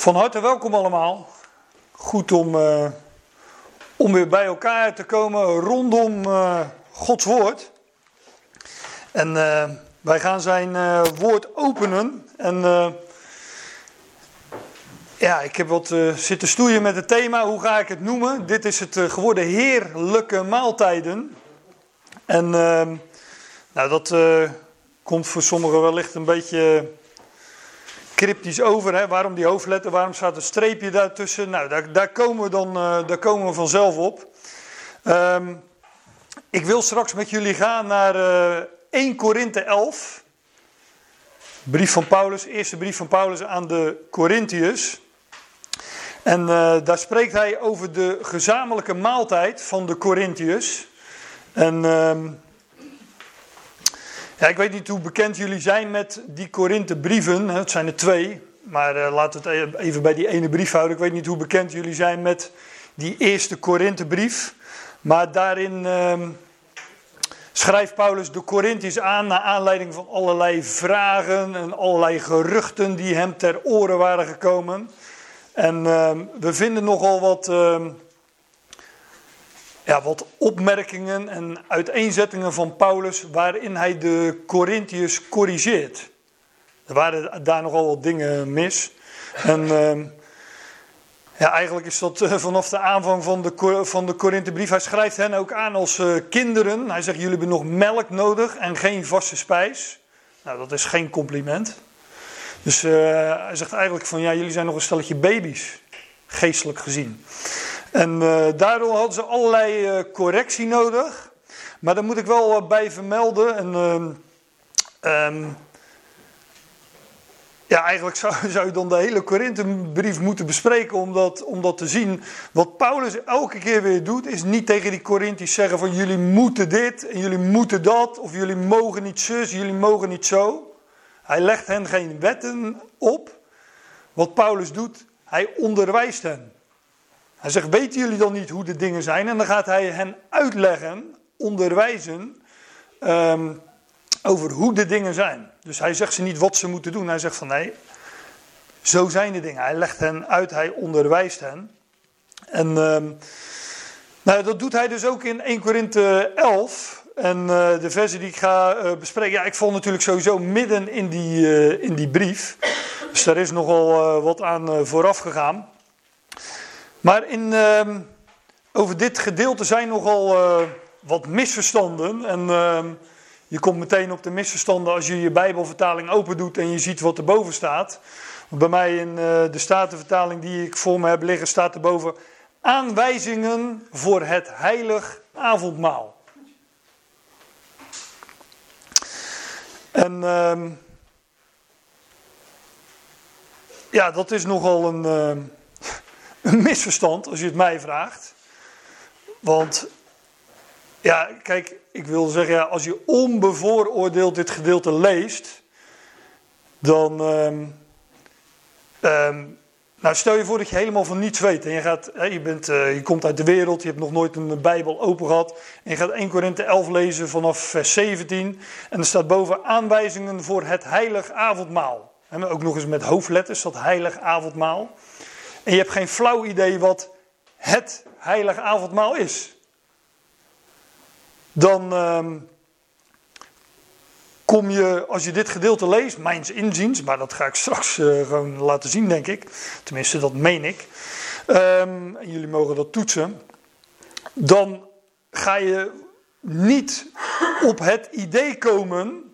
Van harte welkom allemaal. Goed om, uh, om weer bij elkaar te komen rondom uh, Gods woord. En uh, wij gaan zijn woord openen. En ja, ik heb wat zitten stoeien met het thema. Hoe ga ik het noemen? Dit is het geworden heerlijke maaltijden. En nou, dat komt voor sommigen wellicht een beetje cryptisch over. Hè? Waarom die hoofdletter, waarom staat een streepje daartussen? Nou, daar, daar, komen, we dan, uh, daar komen we vanzelf op. Um, ik wil straks met jullie gaan naar uh, eh, 1 Korinthe 11. Brief van Paulus, eerste brief van Paulus aan de Corinthiërs. En uh, daar spreekt hij over de gezamenlijke maaltijd van de Corinthiërs. En... Ja, ik weet niet hoe bekend jullie zijn met die Korinthe-brieven. Het zijn er twee. Maar uh, laten we het even bij die ene brief houden. Ik weet niet hoe bekend jullie zijn met die eerste Korinthe-brief. Maar daarin uh, schrijft Paulus de Corinthiërs aan naar aanleiding van allerlei vragen en allerlei geruchten die hem ter oren waren gekomen. En uh, we vinden nogal wat ehm, ja, wat opmerkingen en uiteenzettingen van Paulus waarin hij de Corinthiërs corrigeert. Er waren daar nogal wat dingen mis. En uh, ja, eigenlijk is dat uh, vanaf de aanvang van de, van de Korinthebrief. Hij schrijft hen ook aan als uh, kinderen. Hij zegt: Jullie hebben nog melk nodig en geen vaste spijs. Nou, dat is geen compliment. Dus uh, hij zegt eigenlijk: van ja, jullie zijn nog een stelletje baby's, geestelijk gezien. En uh, daardoor hadden ze allerlei uh, correctie nodig. Maar daar moet ik wel uh, bij vermelden. En, um, ja, eigenlijk zou, zou, je dan de hele Korinthebrief moeten bespreken om dat, om dat te zien. Wat Paulus elke keer weer doet, is niet tegen die Corinthiërs zeggen van jullie moeten dit en jullie moeten dat. Of jullie mogen niet zus, jullie mogen niet zo. Hij legt hen geen wetten op. Wat Paulus doet, hij onderwijst hen. Hij zegt, weten jullie dan niet hoe de dingen zijn? En dan gaat hij hen uitleggen, onderwijzen um, over hoe de dingen zijn. Dus hij zegt ze niet wat ze moeten doen. Hij zegt van nee, zo zijn de dingen. Hij legt hen uit, hij onderwijst hen. En um, nou, dat doet hij dus ook in 1 Korinthe 11. En uh, de versen die ik ga uh, bespreken, ja, ik val natuurlijk sowieso midden in die, uh, in die brief. Dus daar is nogal wat aan vooraf gegaan. Maar in, uh, over dit gedeelte zijn nogal uh, wat misverstanden. En uh, je komt meteen op de misverstanden als je je Bijbelvertaling open doet en je ziet wat erboven staat. Bij mij in eh, de Statenvertaling die ik voor me heb liggen staat erboven aanwijzingen voor het heilig avondmaal. En ehm, ja, dat is nogal een ehm, een misverstand, als je het mij vraagt. Want, ja, kijk, ik wil zeggen, ja, als je onbevooroordeeld dit gedeelte leest, dan. Um, um, nou, stel je voor dat je helemaal van niets weet. En je, gaat, je, bent, uh, je komt uit de wereld, je hebt nog nooit een Bijbel open gehad. En je gaat 1 Korinthe 11 lezen vanaf vers 17. En er staat boven aanwijzingen voor het heilig avondmaal. En ook nog eens met hoofdletters, dat heilig avondmaal en je hebt geen flauw idee wat het heilige avondmaal is, dan uh, kom je, als je dit gedeelte leest, mijns inziens, maar dat ga ik straks uh, gewoon laten zien, denk ik. Tenminste, dat meen ik. Um, en jullie mogen dat toetsen. Dan ga je niet op het idee komen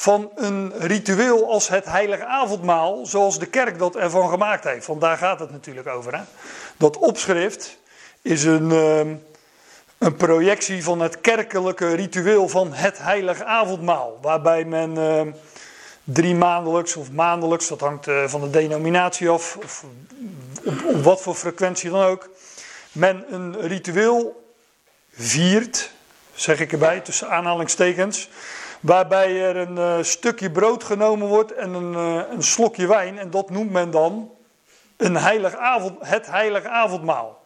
van een ritueel als het heilige avondmaal, zoals de kerk dat ervan gemaakt heeft. Want daar gaat het natuurlijk over. Hè? Dat opschrift is een, ehm, een projectie van het kerkelijke ritueel van het heilige avondmaal. Waarbij men uh, drie maandelijks of maandelijks, dat hangt uh, van de denominatie af, of op wat voor frequentie dan ook, men een ritueel viert, zeg ik erbij, tussen aanhalingstekens Waarbij er een uh, stukje brood genomen wordt en een, uh, een, slokje wijn. En dat noemt men dan een heilig avond, het heilige avondmaal.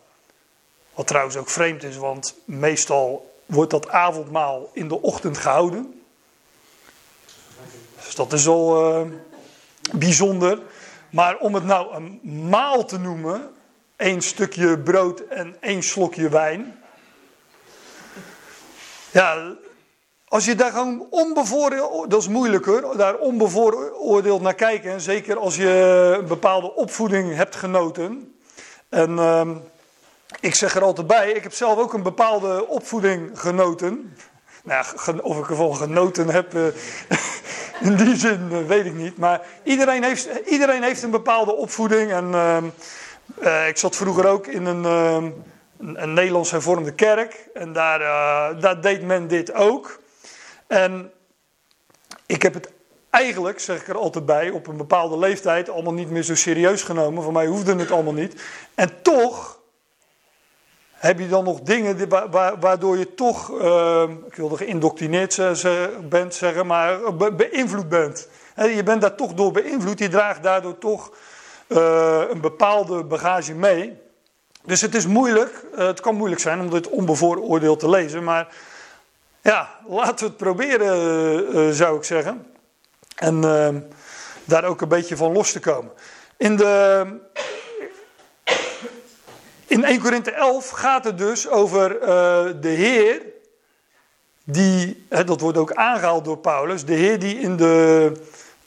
Wat trouwens ook vreemd is, want meestal wordt dat avondmaal in de ochtend gehouden. Dus dat is al uh, bijzonder. Maar om het nou een maal te noemen, één stukje brood en één slokje wijn. Ja, als je daar gewoon onbevooroordeeld, dat is moeilijker, daar onbevooroordeeld naar kijken. En zeker als je een bepaalde opvoeding hebt genoten. En uh, ik zeg er altijd bij, ik heb zelf ook een bepaalde opvoeding genoten. Nou of ik ervan genoten heb, uh, in die zin uh, weet ik niet. Maar iedereen heeft, iedereen heeft een bepaalde opvoeding. En uh, ik zat vroeger ook in een, een, een Nederlands hervormde kerk. En daar, daar deed men dit ook. En ik heb het eigenlijk, zeg ik er altijd bij, op een bepaalde leeftijd allemaal niet meer zo serieus genomen. Voor mij hoefde het allemaal niet. En toch heb je dan nog dingen waardoor je toch, uh, ik wilde geïndoctrineerd bent zeggen, maar beïnvloed bent. Je bent daar toch door beïnvloed, je draagt daardoor toch uh, een bepaalde bagage mee. Dus het is moeilijk, uh, het kan moeilijk zijn om dit onbevooroordeeld te lezen, maar ja, laten we het proberen, zou ik zeggen. En daar ook een beetje van los te komen. In de in 1 Korinthe 11 gaat het dus over uh, de Heer, die, dat wordt ook aangehaald door Paulus, de Heer die in, de,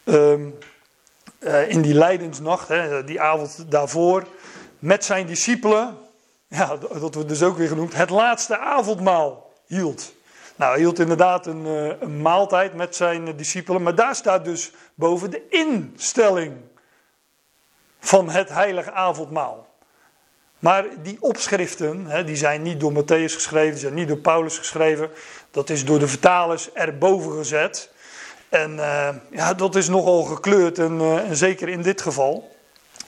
uh, in die lijdensnacht, die avond daarvoor, met zijn discipelen, ja, dat wordt dus ook weer genoemd, het laatste avondmaal hield. Nou, hij hield inderdaad een, eh, een maaltijd met zijn discipelen, maar daar staat dus boven de instelling van het heilige avondmaal. Maar die opschriften, hè, die zijn niet door Matthäus geschreven, die zijn niet door Paulus geschreven. Dat is door de vertalers erboven gezet. En uh, ja, dat is nogal gekleurd, en, en, zeker in dit geval.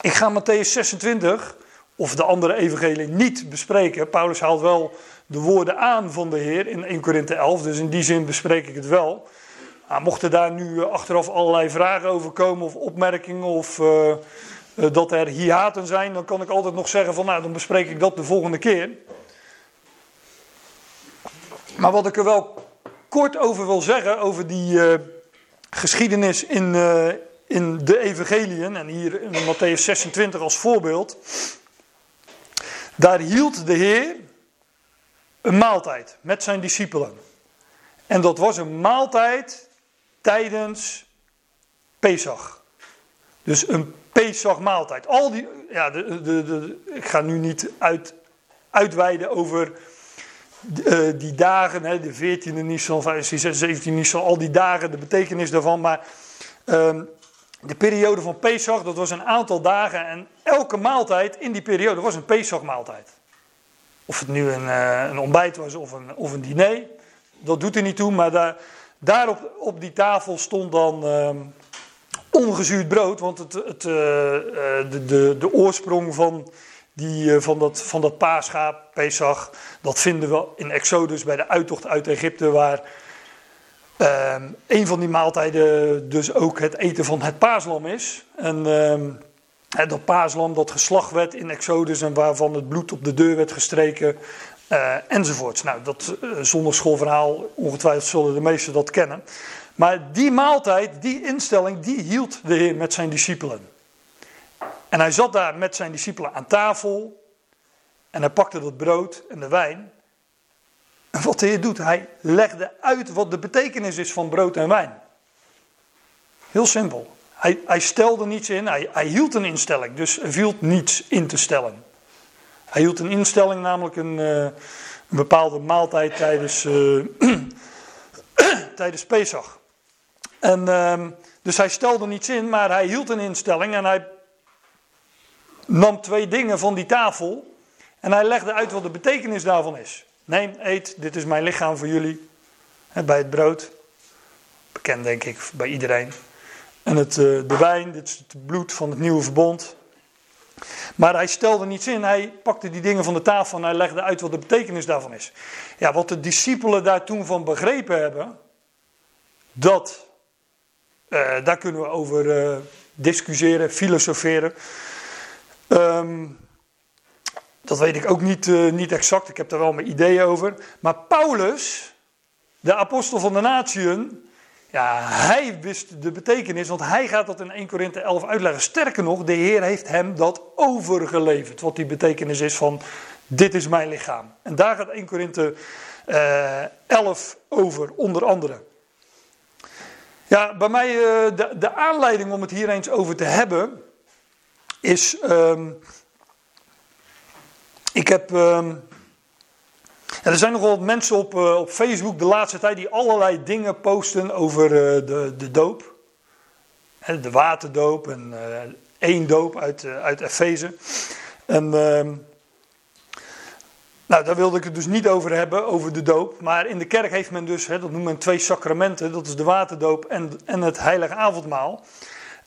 Ik ga Matthäus 26, of de andere evangelie, niet bespreken. Paulus haalt wel de woorden aan van de Heer in 1 Korinthe 11, dus in die zin bespreek ik het wel. Maar mochten daar nu achteraf allerlei vragen over komen, of opmerkingen, of... Uh, eh, dat er hiaten zijn, dan kan ik altijd nog zeggen van nou, dan bespreek ik dat de volgende keer. Maar wat ik er wel kort over wil zeggen, over die geschiedenis in, in de evangeliën, en hier in Matthäus 26 als voorbeeld. Daar hield de Heer een maaltijd met zijn discipelen. En dat was een maaltijd tijdens Pesach. Dus een Pesach-maaltijd. Al die, ja, de, de, de, ik ga nu niet uit, uitweiden over uh, die dagen, hè, de 14e Nisan, 15, 17 Nisan, al die dagen, de betekenis daarvan. Maar uh, de periode van Pesach, dat was een aantal dagen en elke maaltijd in die periode was een Pesach-maaltijd. Of het nu een, uh, een, ontbijt was of een, of een diner, dat doet er niet toe, maar daar, op, die tafel stond dan ehm, ongezuurd brood, want het, het, uh, de, de, de oorsprong van, die, van, dat, van dat paaschaap, Pesach, dat vinden we in Exodus bij de uittocht uit Egypte, waar uh, een van die maaltijden dus ook het eten van het paaslam is. En dat paaslam dat geslacht werd in Exodus en waarvan het bloed op de deur werd gestreken, enzovoorts. Nou, dat zondagschoolverhaal, ongetwijfeld zullen de meesten dat kennen. Maar die maaltijd, die instelling, die hield de Heer met zijn discipelen. En hij zat daar met zijn discipelen aan tafel. En hij pakte dat brood en de wijn. En wat de Heer doet, hij legde uit wat de betekenis is van brood en wijn. Heel simpel. Hij, hij stelde niets in, hij, hij, hield een instelling, dus er viel niets in te stellen. Hij hield een instelling, namelijk een, uh, een bepaalde maaltijd tijdens, uh, tijdens Pesach. En, um, dus hij stelde niets in, maar hij hield een instelling en hij nam twee dingen van die tafel en hij legde uit wat de betekenis daarvan is. Neem, eet, dit is mijn lichaam voor jullie. bij het brood. Bekend denk ik bij iedereen. En het, uh, de wijn, dit is het bloed van het nieuwe verbond. Maar hij stelde niets in. Hij pakte die dingen van de tafel en hij legde uit wat de betekenis daarvan is. Ja, wat de discipelen daar toen van begrepen hebben. Dat uh, daar kunnen we over uh, discussiëren, filosoferen. Um, dat weet ik ook niet, niet exact, ik heb daar wel mijn ideeën over. Maar Paulus, de apostel van de natieën, Ja, hij wist de betekenis, want hij gaat dat in 1 Korinthe 11 uitleggen. Sterker nog, de Heer heeft hem dat overgeleverd. Wat die betekenis is van, dit is mijn lichaam. En daar gaat 1 Korinthe uh, 11 over, onder andere. Ja, bij mij, uh, de, de, aanleiding om het hier eens over te hebben, is... Um, ik heb... Um, er zijn nogal mensen op, uh, op Facebook de laatste tijd die allerlei dingen posten over uh, de, de doop. De waterdoop en uh, één doop uit, uit Efeze. En ehm, nou, daar wilde ik het dus niet over hebben, over de doop. Maar in de kerk heeft men dus, dat noemt men twee sacramenten. Dat is de waterdoop en, en het heilige avondmaal.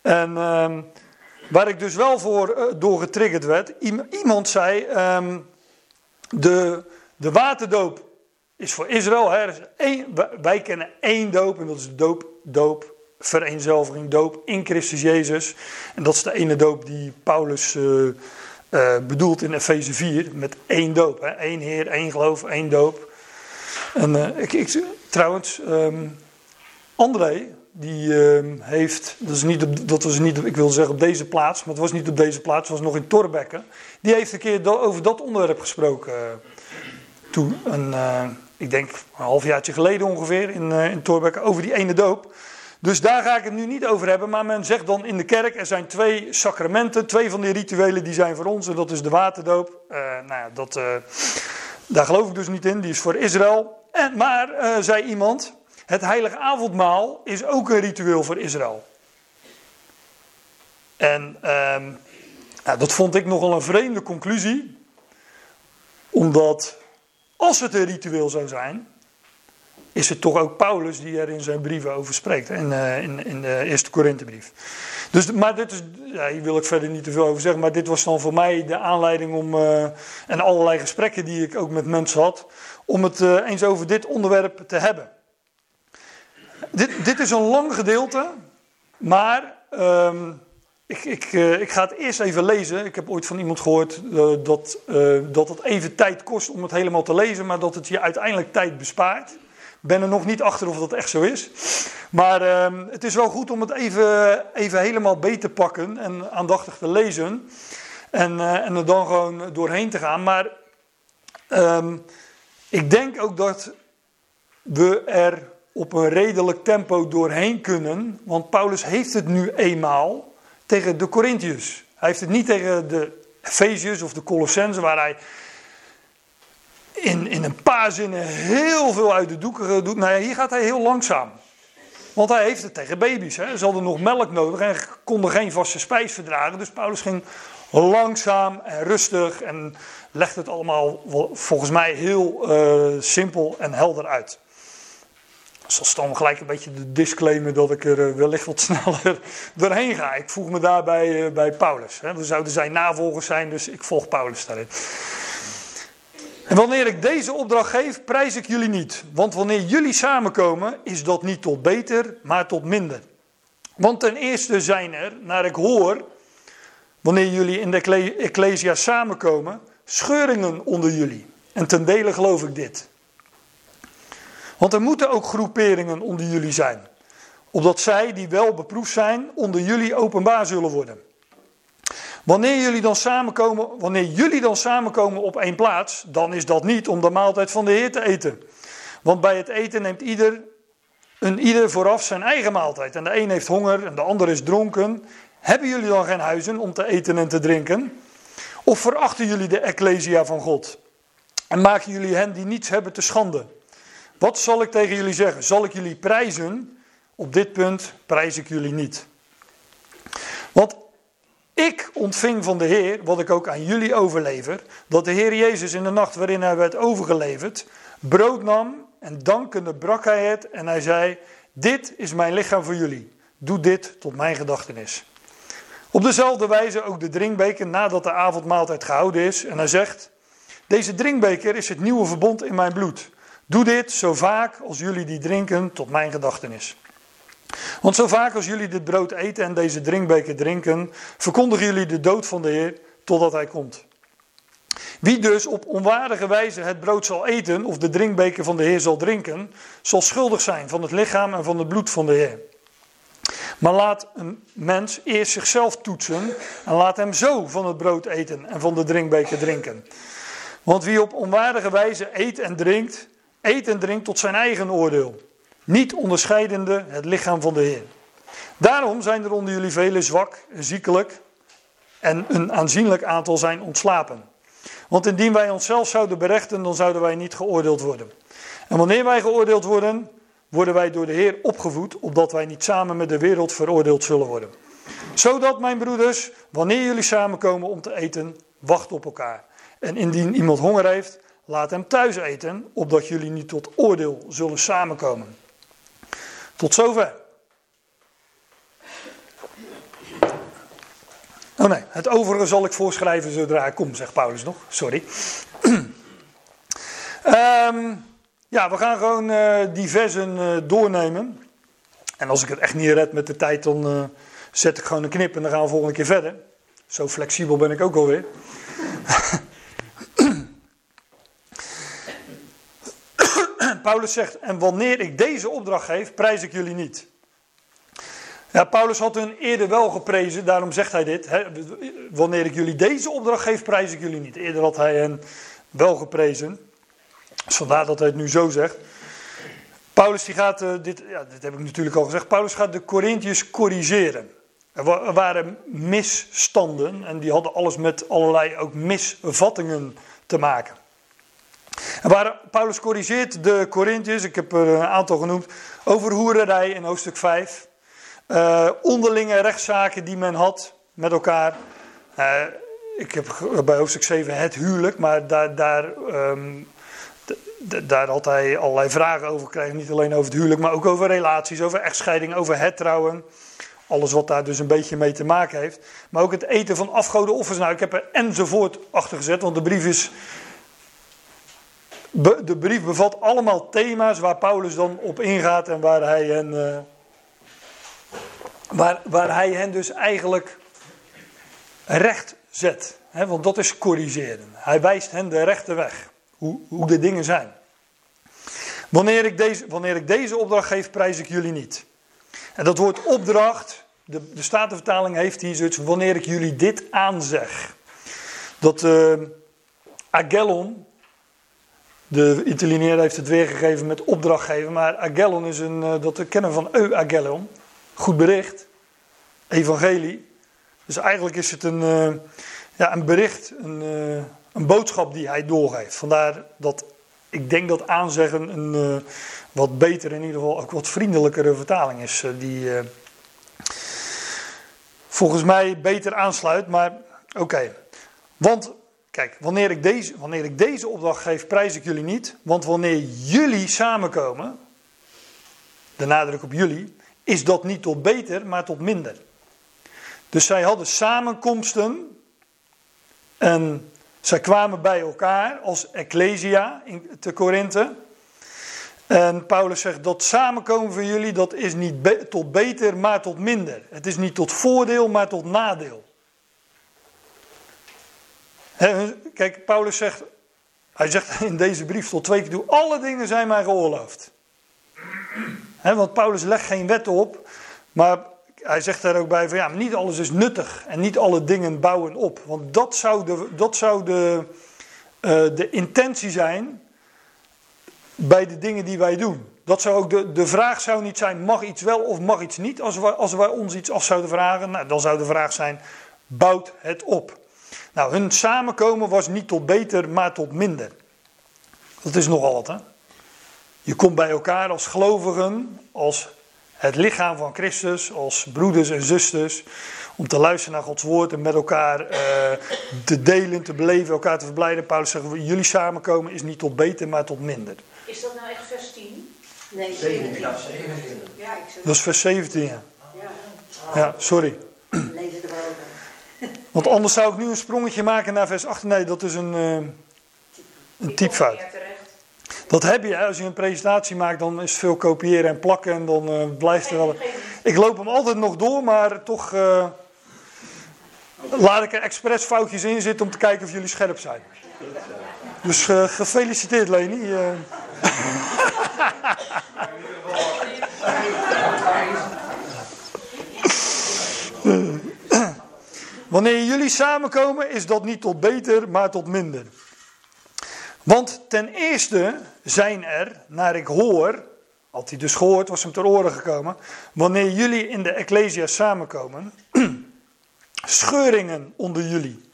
En ehm, waar ik dus wel voor door getriggerd werd. Iemand zei, um, de de waterdoop is voor Israël. Hè. wij kennen één doop en dat is de doop, doop, vereenzelviging, doop in Christus Jezus. En dat is de ene doop die Paulus uh, uh, bedoelt in Efeze 4 met één doop. Hè. Eén Heer, één geloof, één doop. En uh, ik, ik, trouwens, um, André, die uh, heeft, dat, is niet op, dat was niet, ik wil zeggen op deze plaats, maar het was niet op deze plaats, het was nog in Torbekke. Die heeft een keer over dat onderwerp gesproken toen, een, uh, ik denk een halfjaartje geleden ongeveer, in, uh, in Torbeck, over die ene doop. Dus daar ga ik het nu niet over hebben, maar men zegt dan in de kerk, er zijn twee sacramenten, twee van die rituelen die zijn voor ons, en dat is de waterdoop. Uh, nou ja, dat, daar geloof ik dus niet in, die is voor Israël. En, maar, zei iemand, het heilige avondmaal is ook een ritueel voor Israël. En ehm, nou, dat vond ik nogal een vreemde conclusie, omdat als het een ritueel zou zijn, is het toch ook Paulus die er in zijn brieven over spreekt, in, uh, in, in de eerste Korinthebrief. Dus, maar dit is, ja, hier wil ik verder niet te veel over zeggen, maar dit was dan voor mij de aanleiding om, uh, en allerlei gesprekken die ik ook met mensen had, om het uh, eens over dit onderwerp te hebben. Dit, dit is een lang gedeelte, maar um, ik, ik, uh, ik, ga het eerst even lezen. Ik heb ooit van iemand gehoord uh, dat, uh, dat het even tijd kost om het helemaal te lezen, maar dat het je uiteindelijk tijd bespaart. Ik ben er nog niet achter of dat echt zo is. Maar ehm, het is wel goed om het even, even helemaal beter te pakken en aandachtig te lezen. En, en er dan gewoon doorheen te gaan. Maar um, ik denk ook dat we er op een redelijk tempo doorheen kunnen. Want Paulus heeft het nu eenmaal tegen de Corinthiërs. Hij heeft het niet tegen de Efeziërs of de Colossensen, waar hij in, in een paar zinnen heel veel uit de doeken doet. Nou ja, hier gaat hij heel langzaam. Want hij heeft het tegen baby's. Hè. Ze hadden nog melk nodig en konden geen vaste spijs verdragen. Dus Paulus ging langzaam en rustig en legt het allemaal volgens mij heel uh, simpel en helder uit zal dan gelijk een beetje de disclaimer dat ik er eh, wellicht wat sneller doorheen ga. Ik voeg me daarbij uh, bij Paulus. We zouden zijn navolgers zijn, dus ik volg Paulus daarin. En wanneer ik deze opdracht geef, prijs ik jullie niet. Want wanneer jullie samenkomen, is dat niet tot beter, maar tot minder. Want ten eerste zijn er, naar ik hoor, wanneer jullie in de Ecclesia samenkomen, scheuringen onder jullie. En ten dele geloof ik dit. Want er moeten ook groeperingen onder jullie zijn. Opdat zij, die wel beproefd zijn, onder jullie openbaar zullen worden. Wanneer jullie dan samenkomen, wanneer jullie dan samenkomen op één plaats, dan is dat niet om de maaltijd van de Heer te eten. Want bij het eten neemt ieder, een ieder vooraf zijn eigen maaltijd. En de een heeft honger en de ander is dronken. Hebben jullie dan geen huizen om te eten en te drinken? Of verachten jullie de ecclesia van God? En maken jullie hen die niets hebben te schande? Wat zal ik tegen jullie zeggen? Zal ik jullie prijzen? Op dit punt prijs ik jullie niet. Want ik ontving van de Heer, wat ik ook aan jullie overlever, dat de Heer Jezus in de nacht waarin hij werd overgeleverd, brood nam en dankende brak hij het en hij zei, dit is mijn lichaam voor jullie. Doe dit tot mijn gedachtenis. Op dezelfde wijze ook de drinkbeker nadat de avondmaaltijd gehouden is. En hij zegt, deze drinkbeker is het nieuwe verbond in mijn bloed. Doe dit zo vaak als jullie die drinken tot mijn gedachtenis. Want zo vaak als jullie dit brood eten en deze drinkbeker drinken, verkondigen jullie de dood van de Heer totdat hij komt. Wie dus op onwaardige wijze het brood zal eten of de drinkbeker van de Heer zal drinken, zal schuldig zijn van het lichaam en van het bloed van de Heer. Maar laat een mens eerst zichzelf toetsen en laat hem zo van het brood eten en van de drinkbeker drinken. Want wie op onwaardige wijze eet en drinkt, eet en drinkt tot zijn eigen oordeel, niet onderscheidende het lichaam van de Heer. Daarom zijn er onder jullie velen zwak, ziekelijk en een aanzienlijk aantal zijn ontslapen. Want indien wij onszelf zouden berechten, dan zouden wij niet geoordeeld worden. En wanneer wij geoordeeld worden, worden wij door de Heer opgevoed, opdat wij niet samen met de wereld veroordeeld zullen worden. Zodat, mijn broeders, wanneer jullie samenkomen om te eten, wacht op elkaar. En indien iemand honger heeft, laat hem thuis eten, opdat jullie niet tot oordeel zullen samenkomen. Tot zover. Oh nee, het overige zal ik voorschrijven zodra ik kom, zegt Paulus nog. Sorry. um, ja, we gaan gewoon uh, die versen uh, doornemen. En als ik het echt niet red met de tijd, dan uh, zet ik gewoon een knip en dan gaan we volgende keer verder. Zo flexibel ben ik ook alweer. Paulus zegt, en wanneer ik deze opdracht geef, prijs ik jullie niet. Ja, Paulus had hun eerder wel geprezen, daarom zegt hij dit. Hè, wanneer ik jullie deze opdracht geef, prijs ik jullie niet. Eerder had hij hen wel geprezen. Dus vandaar dat hij het nu zo zegt. Paulus die gaat, uh, dit, ja, dit heb ik natuurlijk al gezegd, Paulus gaat de Corinthiërs corrigeren. Er waren misstanden en die hadden alles met allerlei ook misvattingen te maken. Waar Paulus corrigeert de Corinthiërs, ik heb er een aantal genoemd, over hoererij in hoofdstuk 5. Uh, onderlinge rechtszaken die men had met elkaar. Uh, ik heb bij hoofdstuk 7 het huwelijk, maar daar, daar, um, daar had hij allerlei vragen over gekregen. Niet alleen over het huwelijk, maar ook over relaties, over echtscheiding, over het trouwen. Alles wat daar dus een beetje mee te maken heeft. Maar ook het eten van afgodenoffers. Nou, ik heb er enzovoort achter gezet, want de brief is. De brief bevat allemaal thema's waar Paulus dan op ingaat en waar hij hen. Uh, Waar, waar hij hen dus eigenlijk recht zet. Want dat is corrigeren. Hij wijst hen de rechte weg. Hoe, hoe de dingen zijn. Wanneer ik, deze, wanneer ik deze opdracht geef, prijs ik jullie niet. En dat woord opdracht, de, de Statenvertaling heeft hier zoiets wanneer ik jullie dit aanzeg. Dat uh, agellon, de Italianeer heeft het weergegeven met opdrachtgeven, maar agellon is een, uh, dat kennen van eu agellon. Goed bericht. Evangelie. Dus eigenlijk is het een, uh, ja, een bericht, een, uh, een boodschap die hij doorgeeft. Vandaar dat ik denk dat aanzeggen een wat beter, in ieder geval ook wat vriendelijkere vertaling is. die volgens mij beter aansluit, maar oké. Want Kijk, wanneer ik, deze, wanneer ik deze opdracht geef, prijs ik jullie niet. Want wanneer jullie samenkomen, de nadruk op jullie, is dat niet tot beter, maar tot minder. Dus zij hadden samenkomsten en zij kwamen bij elkaar als ecclesia in, te Korinthe. En Paulus zegt dat samenkomen van jullie, dat is niet tot beter, maar tot minder. Het is niet tot voordeel, maar tot nadeel. Kijk, Paulus zegt, hij zegt in deze brief tot twee keer toe, alle dingen zijn mij geoorloofd. Want Paulus legt geen wet op, maar hij zegt daar ook bij van ja, niet alles is nuttig en niet alle dingen bouwen op. Want dat zou de, dat zou de, uh, de intentie zijn bij de dingen die wij doen. Dat zou ook de, de vraag zou niet zijn, mag iets wel of mag iets niet? Als wij, als wij ons iets af zouden vragen, nou, dan zou de vraag zijn, bouwt het op? Nou, hun samenkomen was niet tot beter, maar tot minder. Dat is nogal wat, hè? Je komt bij elkaar als gelovigen, als het lichaam van Christus, als broeders en zusters, om te luisteren naar Gods woord en met elkaar uh, te delen, te beleven, elkaar te verblijden. Paulus zegt, jullie samenkomen is niet tot beter, maar tot minder. Is dat nou echt vers 10? Nee, 17. Ja, ik Dat is vers 17, ja. Ja, sorry. Lees het er wel over. Want anders zou ik nu een sprongetje maken naar vers 8. Nee, dat is een, uh, een typfout. Dat heb je, als je een presentatie maakt, dan is het veel kopiëren en plakken en dan uh, blijft er wel. Ik loop hem altijd nog door, maar toch. Uh... laat ik er expres foutjes in zitten om te kijken of jullie scherp zijn. Dus eh, gefeliciteerd Leni. Wanneer jullie samenkomen is dat niet tot beter, maar tot minder. Want ten eerste zijn er, naar ik hoor, had hij dus gehoord, was hem ter oren gekomen, wanneer jullie in de Ecclesia samenkomen, scheuringen onder jullie.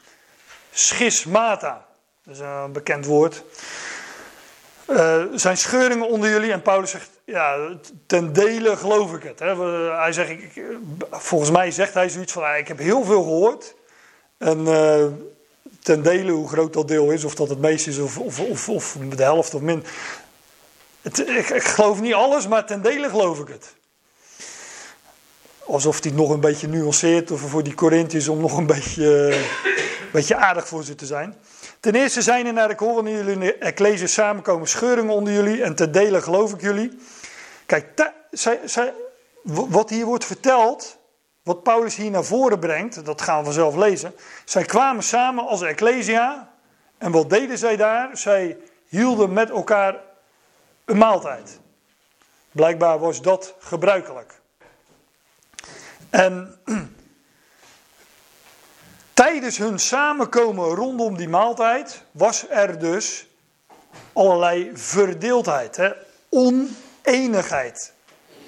Schismata, dat is een bekend woord. Uh, zijn scheuringen onder jullie en Paulus zegt, ja, ten dele geloof ik het. Hè. Hij zegt, ik, volgens mij zegt hij zoiets van, ik heb heel veel gehoord. En uh, ten dele, hoe groot dat deel is, of dat het meeste is of, of, of, de helft of min. Ik, ik, geloof niet alles, maar ten dele geloof ik het. Alsof hij nog een beetje nuanceert, of voor die Corinthiërs om nog een beetje, aardig voor ze te zijn. Ten eerste zijn er naar ik hoor jullie in de Ecclesia samenkomen scheuringen onder jullie en ten dele geloof ik jullie. Kijk, wat hier wordt verteld, wat Paulus hier naar voren brengt, dat gaan we vanzelf lezen. Zij kwamen samen als Ecclesia en wat deden zij daar? Zij hielden met elkaar een maaltijd. Blijkbaar was dat gebruikelijk. En tijdens hun samenkomen rondom die maaltijd was er dus allerlei verdeeldheid, hè? Oneenigheid.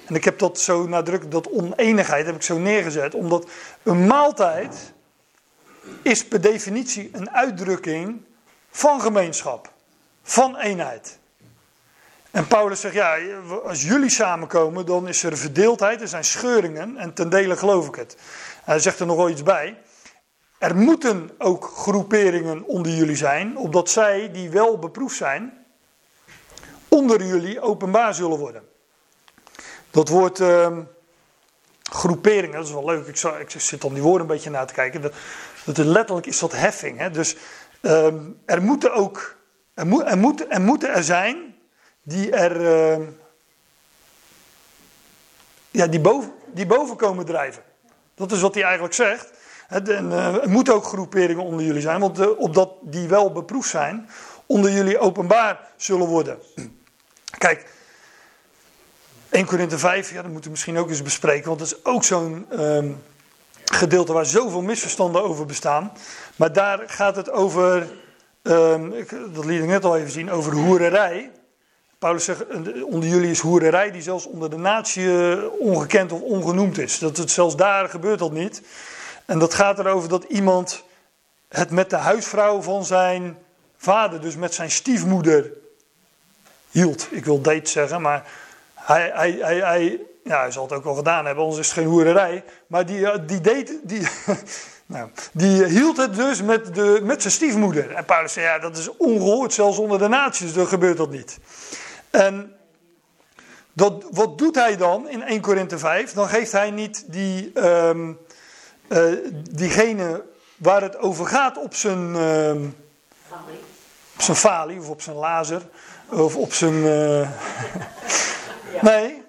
En ik heb dat zo nadrukkelijk, dat oneenigheid heb ik zo neergezet, omdat een maaltijd is per definitie een uitdrukking van gemeenschap, van eenheid. En Paulus zegt, ja, als jullie samenkomen, dan is er verdeeldheid, er zijn scheuringen en ten dele geloof ik het. hij zegt er nog wel iets bij. Er moeten ook groeperingen onder jullie zijn, opdat zij, die wel beproefd zijn, onder jullie openbaar zullen worden. Dat woord uh, groeperingen, dat is wel leuk. Ik, ik zit dan die woorden een beetje na te kijken. Dat, dat letterlijk is dat heffing. Hè? Dus uh, er moeten ook, er, moet, er, moet, moeten er zijn die er, uh, ja, die boven, die boven komen drijven. Dat is wat hij eigenlijk zegt. En, uh, er moeten ook groeperingen onder jullie zijn, want uh, opdat die wel beproefd zijn, onder jullie openbaar zullen worden. Kijk, 1 Korinthe 5, ja, dat moeten we misschien ook eens bespreken, want dat is ook zo'n um, gedeelte waar zoveel misverstanden over bestaan. Maar daar gaat het over, um, ik, dat liet ik net al even zien, over hoererij. Paulus zegt, onder jullie is hoererij die zelfs onder de natie ongekend of ongenoemd is. Dat het zelfs daar gebeurt dat niet. En dat gaat erover dat iemand het met de huisvrouw van zijn vader, dus met zijn stiefmoeder, hield. Ik wil date zeggen, maar hij, hij, hij, hij, ja, hij zal het ook wel gedaan hebben, anders is het geen hoererij. Maar die, eh, die, deed, die, nou, die hield het dus met, de, met zijn stiefmoeder. En Paulus zei, ja, dat is ongehoord, zelfs onder de naties, dan gebeurt dat niet. En dat, wat doet hij dan in 1 Korinthe 5? Dan geeft hij niet die, um, uh, diegene waar het over gaat op zijn, uh, op zijn falie of op zijn lazer of op zijn. Uh, Nee,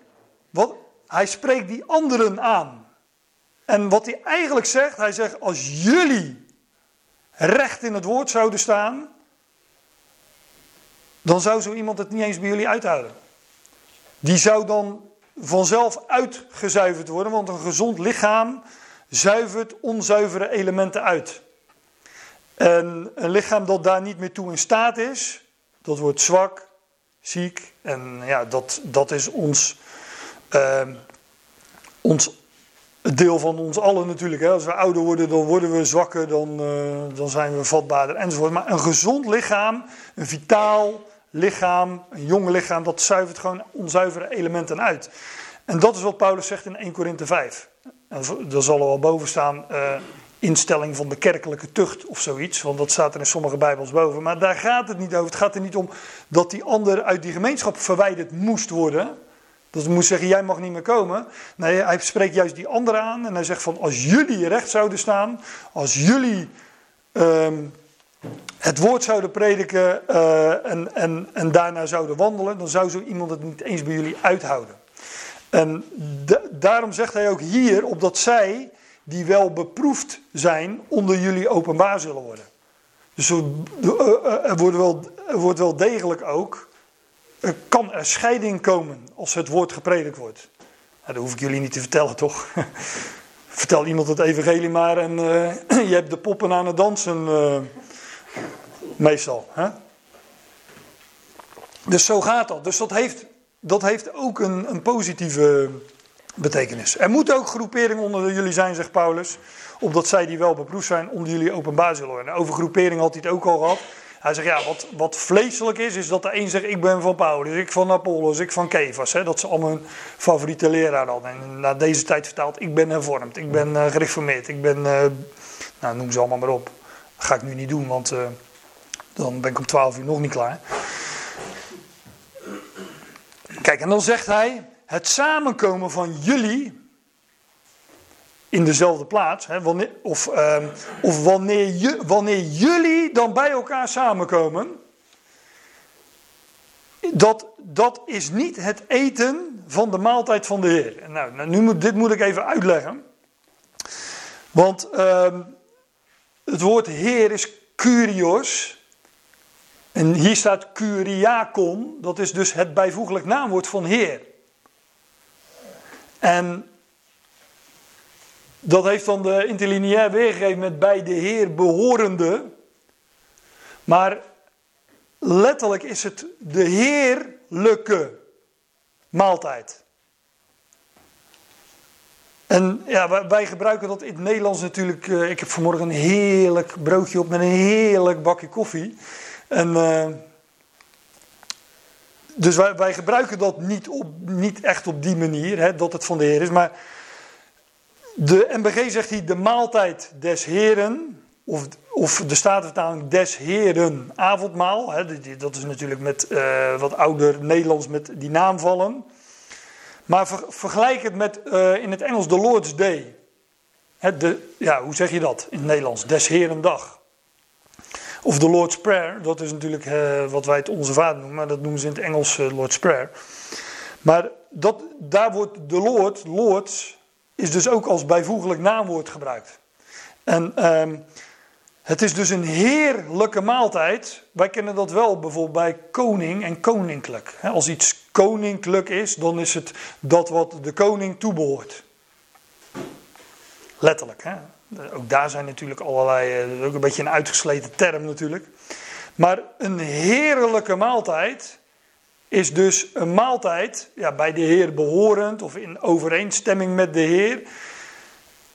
wat, hij spreekt die anderen aan. En wat hij eigenlijk zegt, hij zegt: Als jullie recht in het woord zouden staan, dan zou zo iemand het niet eens bij jullie uithouden. Die zou dan vanzelf uitgezuiverd worden, want een gezond lichaam zuivert onzuivere elementen uit. En een lichaam dat daar niet meer toe in staat is, dat wordt zwak, ziek. En ja, dat, dat is ons, uh, ons deel van ons allen natuurlijk. Hè. Als we ouder worden, dan worden we zwakker, dan, uh, dan zijn we vatbaarder enzovoort. Maar een gezond lichaam, een vitaal lichaam, een jong lichaam, dat zuivert gewoon onzuivere elementen uit. En dat is wat Paulus zegt in 1 Korinthe 5. En daar zal er wel boven staan. Uh, instelling van de kerkelijke tucht of zoiets. Want dat staat er in sommige Bijbels boven. Maar daar gaat het niet over. Het gaat er niet om dat die ander uit die gemeenschap verwijderd moest worden. Dat moest zeggen, jij mag niet meer komen. Nee, hij spreekt juist die anderen aan. En hij zegt van, als jullie recht zouden staan. Als jullie um, het woord zouden prediken uh, en, en, en daarna zouden wandelen. Dan zou zo iemand het niet eens bij jullie uithouden. En daarom zegt hij ook hier, opdat zij die wel beproefd zijn, onder jullie openbaar zullen worden. Dus er, er, wordt, wel, er wordt wel degelijk ook, er kan er scheiding komen als het woord gepredikt wordt. Dat hoef ik jullie niet te vertellen, toch? Vertel iemand het evangelie maar en uh, je hebt de poppen aan het dansen, uh, meestal. Hè? Dus zo gaat dat. Dus dat heeft, dat heeft ook een, een positieve betekenis. Er moeten ook groeperingen onder jullie zijn, zegt Paulus. Opdat zij die wel beproefd zijn, onder jullie openbaar zullen worden. Over groepering had hij het ook al gehad. Hij zegt, ja, wat, wat vleeselijk is, is dat de een zegt, ik ben van Paulus, ik van Apollos, ik van Kefas. Hè, dat ze allemaal hun favoriete leraar hadden. En na deze tijd vertaald, ik ben hervormd, ik ben uh, gereformeerd, ik ben, uh, nou noem ze allemaal maar op. Dat ga ik nu niet doen, want uh, dan ben ik om 12 uur nog niet klaar. Kijk, en dan zegt hij, het samenkomen van jullie in dezelfde plaats, hè, wanneer, of, um, of wanneer, je, wanneer jullie dan bij elkaar samenkomen, dat, dat is niet het eten van de maaltijd van de Heer. Nou, nou nu moet, dit moet ik even uitleggen. Want um, het woord Heer is Kurios. En hier staat Kuriakon, dat is dus het bijvoeglijk naamwoord van Heer. En dat heeft dan de interlineair weergegeven met bij de Heer behorende. Maar letterlijk is het de heerlijke maaltijd. En ja, wij gebruiken dat in het Nederlands natuurlijk. Uh, ik heb vanmorgen een heerlijk broodje op met een heerlijk bakje koffie. En, uh, dus wij, wij, gebruiken dat niet, op, niet echt op die manier, hè, dat het van de Heer is. Maar de MBG zegt hier de maaltijd des Heren, of, of de Statenvertaling des Heren avondmaal. Hè, dat is natuurlijk met uh, wat ouder Nederlands met die naam vallen. Maar ver, vergelijk het met uh, in het Engels de Lord's Day. De, ja, hoe zeg je dat in het Nederlands? Des Herendag. Of de Lord's Prayer, dat is natuurlijk uh, wat wij het Onze Vader noemen, maar dat noemen ze in het Engels Lord's Prayer. Maar dat, daar wordt de Lord, Lord's, is dus ook als bijvoeglijk naamwoord gebruikt. En um, het is dus een heerlijke maaltijd. Wij kennen dat wel bijvoorbeeld bij koning en koninklijk. Als iets koninklijk is, dan is het dat wat de koning toebehoort. Letterlijk. Hè? Ook daar zijn natuurlijk allerlei, dat is ook een beetje een uitgesleten term natuurlijk. Maar een heerlijke maaltijd is dus een maaltijd ja, bij de Heer behorend of in overeenstemming met de Heer.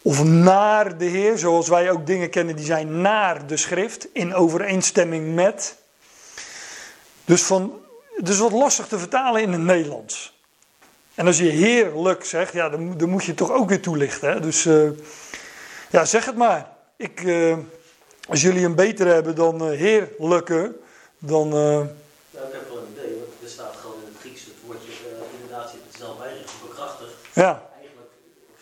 Of naar de Heer, zoals wij ook dingen kennen die zijn naar de schrift, in overeenstemming met. Dus, van, dus wat lastig te vertalen in het Nederlands. En als je heerlijk zegt, ja, dan, dan moet je het toch ook weer toelichten. Hè? Dus uh, ja, zeg het maar. Ik, uh, als jullie een beter hebben dan uh, heerlijke, dan. Ja, ik heb wel een idee, want er staat gewoon in het Grieks het woordje, inderdaad, je hebt het zelf bijgegeven, bekrachtigd. Ja. Eigenlijk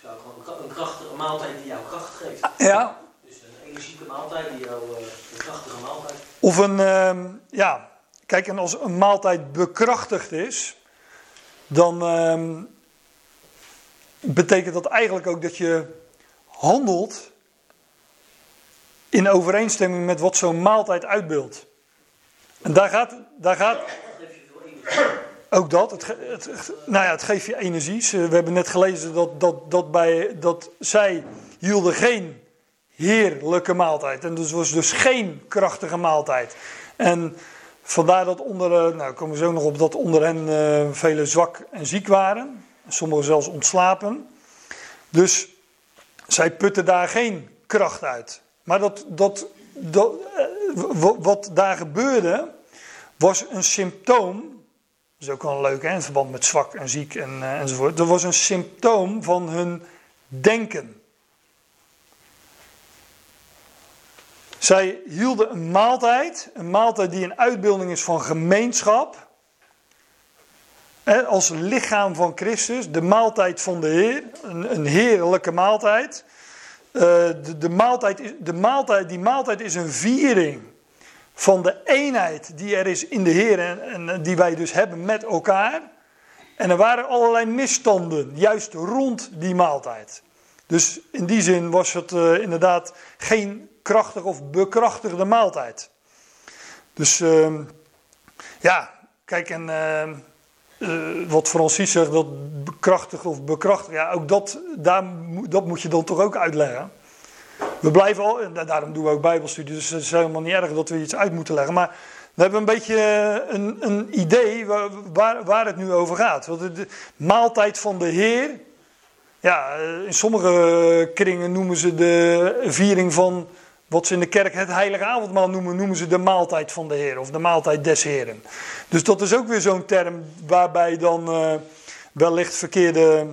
zou ik gewoon een krachtige maaltijd die jou kracht geeft. Ja. Dus een energieke maaltijd die jou, een krachtige maaltijd. Of een, uh, ja, kijk, en als een maaltijd bekrachtigd is, dan uh, betekent dat eigenlijk ook dat je handelt in overeenstemming met wat zo'n maaltijd uitbeeldt. En daar gaat, daar gaat ook dat. Het, het, nou ja, het geeft je energie. We hebben net gelezen dat, dat, dat, bij, dat zij hielden geen heerlijke maaltijd. En dus was dus geen krachtige maaltijd. En vandaar dat onder, nou komen we zo nog op, dat onder hen uh, velen zwak en ziek waren. Sommigen zelfs ontslapen. Dus zij putten daar geen kracht uit. Maar dat, dat, dat, uh, wat daar gebeurde, was een symptoom. Dat is ook wel leuk hè, in verband met zwak en ziek en, uh, enzovoort. Dat was een symptoom van hun denken. Zij hielden een maaltijd, een maaltijd die een uitbeelding is van gemeenschap. Als lichaam van Christus, de maaltijd van de Heer, een, een heerlijke maaltijd. Uh, de, de, maaltijd de maaltijd. Die maaltijd is een viering van de eenheid die er is in de Heer en, die wij dus hebben met elkaar. En er waren allerlei misstanden, juist rond die maaltijd. Dus in die zin was het eh, inderdaad geen krachtig of bekrachtigde maaltijd. Dus ehm, ja, kijk, en eh, wat Francis zegt, dat bekrachtig of bekrachtig, ja, ook dat, daar, dat moet je dan toch ook uitleggen. We blijven al, en daarom doen we ook Bijbelstudie, dus het is helemaal niet erg dat we iets uit moeten leggen. Maar we hebben een beetje eh, een, een idee waar, waar, waar het nu over gaat. Want de, de maaltijd van de Heer, ja, eh, in sommige kringen noemen ze de viering van wat ze in de kerk het heilige avondmaal noemen, noemen ze de maaltijd van de Heer of de maaltijd des Heren. Dus dat is ook weer zo'n term waarbij dan eh, wellicht verkeerde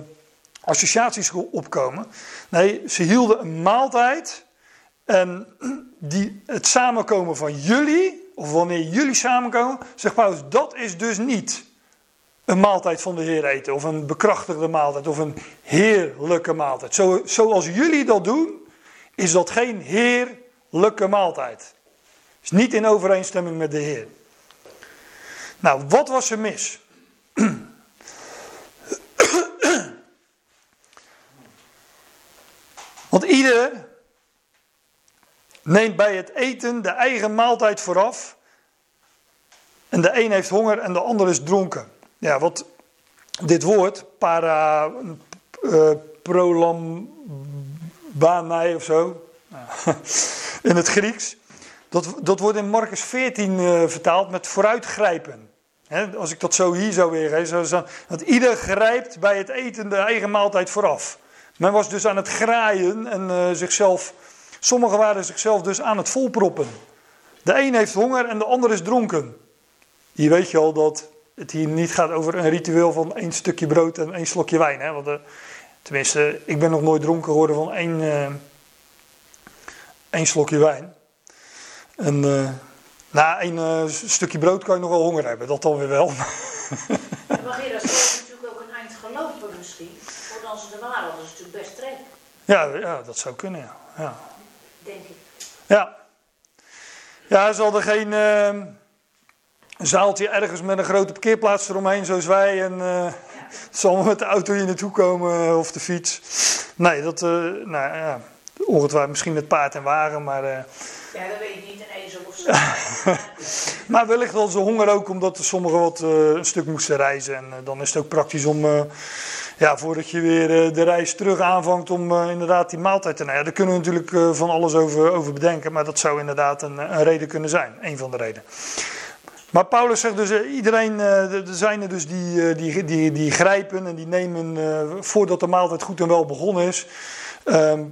associaties opkomen. Nee, ze hielden een maaltijd en die, het samenkomen van jullie, of wanneer jullie samenkomen, zegt Paulus, dat is dus niet een maaltijd van de Heer eten, of een bekrachtigde maaltijd, of een heerlijke maaltijd. Zo, zoals jullie dat doen, is dat geen heerlijke maaltijd. Is niet in overeenstemming met de Heer. Nou, wat was er mis? Want ieder neemt bij het eten de eigen maaltijd vooraf. En de een heeft honger en de ander is dronken. Ja, wat dit woord, para, uh, prolambanai of zo, in het Grieks, dat, dat wordt in Marcus 14 uh, vertaald met vooruitgrijpen. Als ik dat zo hier zou weergeven, want ieder grijpt bij het eten de eigen maaltijd vooraf. Men was dus aan het graaien en uh, zichzelf, sommigen waren zichzelf dus aan het volproppen. De een heeft honger en de ander is dronken. Hier weet je al dat het hier niet gaat over een ritueel van één stukje brood en één slokje wijn. Hè? Want, uh, tenminste, ik ben nog nooit dronken geworden van één, één slokje wijn. En uh, na één stukje brood kan je nog wel honger hebben, dat dan weer wel. Maar Gerard, ze natuurlijk ook een eind gelopen misschien. Voordat ze er waren, dat is natuurlijk best trek, Ja, ja, dat zou kunnen, ja. ja. denk ik. Ja. Ja, ze hadden geen uh, zaaltje ergens met een grote parkeerplaats eromheen zoals wij. En uh, zal met de auto hier naartoe komen uh, of de fiets. Nee, dat, uh, nou ja, ongetwijfeld misschien met paard en wagen, maar... Ja, dat weet ik niet, een ezel of zo. maar wellicht hadden ze honger ook omdat sommigen wat een stuk moesten reizen. En dan is het ook praktisch om ja, voordat je weer de reis terug aanvangt om inderdaad die maaltijd te nemen. Ja, daar kunnen we natuurlijk van alles over, over bedenken, maar dat zou inderdaad een, een reden kunnen zijn. Een van de redenen. Maar Paulus zegt dus, iedereen, er zijn er dus die, die, die, die grijpen en die nemen, voordat de maaltijd goed en wel begonnen is, ehm,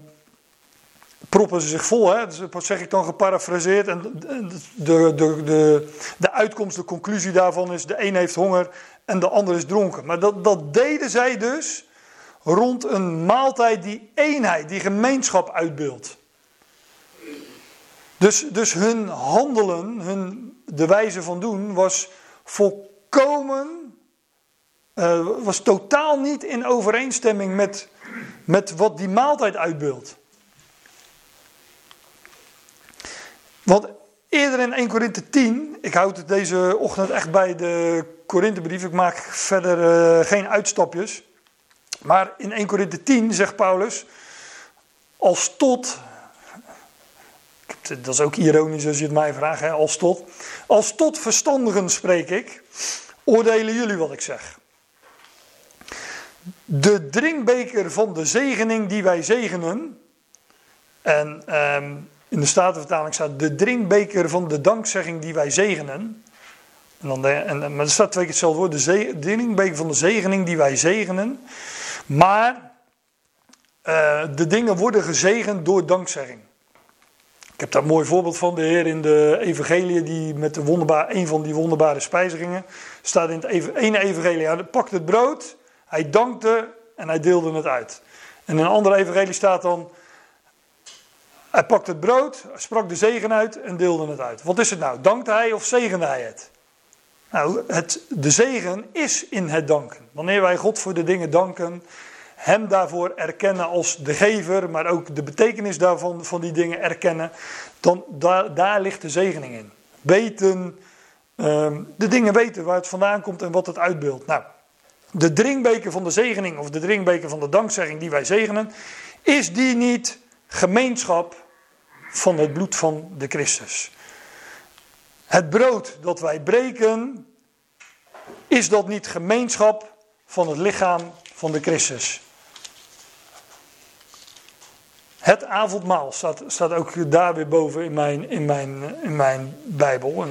proppen ze zich vol. Hè? Dus, wat zeg ik dan geparafraseerd? En de, de, de, de, uitkomst, de conclusie daarvan is, de een heeft honger en de ander is dronken. Maar dat, dat deden zij dus rond een maaltijd die eenheid, die gemeenschap uitbeeldt. Dus, dus hun handelen, hun, de wijze van doen, was volkomen, uh, was totaal niet in overeenstemming met, met wat die maaltijd uitbeeldt. Want eerder in 1 Korinthe 10, ik houd het deze ochtend echt bij de Korinthebrief, ik maak verder uh, geen uitstapjes. Maar in 1 Korinthe 10 zegt Paulus, als tot, dat is ook ironisch als je het mij vraagt, hè, als tot, als tot verstandigen spreek ik, oordelen jullie wat ik zeg. De drinkbeker van de zegening die wij zegenen, en um, in de Statenvertaling staat de drinkbeker van de dankzegging die wij zegenen. En dan en, maar er staat twee keer hetzelfde woord, de, drinkbeker van de zegening die wij zegenen. Maar uh, de dingen worden gezegend door dankzegging. Ik heb daar een mooi voorbeeld van. De Heer in de evangelie, die met de wonderbaar, een van die wonderbare spijzigingen, staat in het ene evangelie. Hij pakte het brood, hij dankte en hij deelde het uit. En in een andere evangelie staat dan, hij pakte het brood, sprak de zegen uit en deelde het uit. Wat is het nou? Dankte hij of zegende hij het? Nou, het, de zegen is in het danken. Wanneer wij God voor de dingen danken, Hem daarvoor erkennen als de gever, maar ook de betekenis daarvan, van die dingen erkennen, dan daar, daar ligt de zegening in. Weten, um, de dingen weten waar het vandaan komt en wat het uitbeeldt. Nou, de drinkbeker van de zegening of de drinkbeker van de dankzegging die wij zegenen, Is die niet gemeenschap van het bloed van de Christus? Het brood dat wij breken, is dat niet gemeenschap van het lichaam van de Christus? Het avondmaal staat, staat ook daar weer boven in mijn, in mijn, in mijn Bijbel.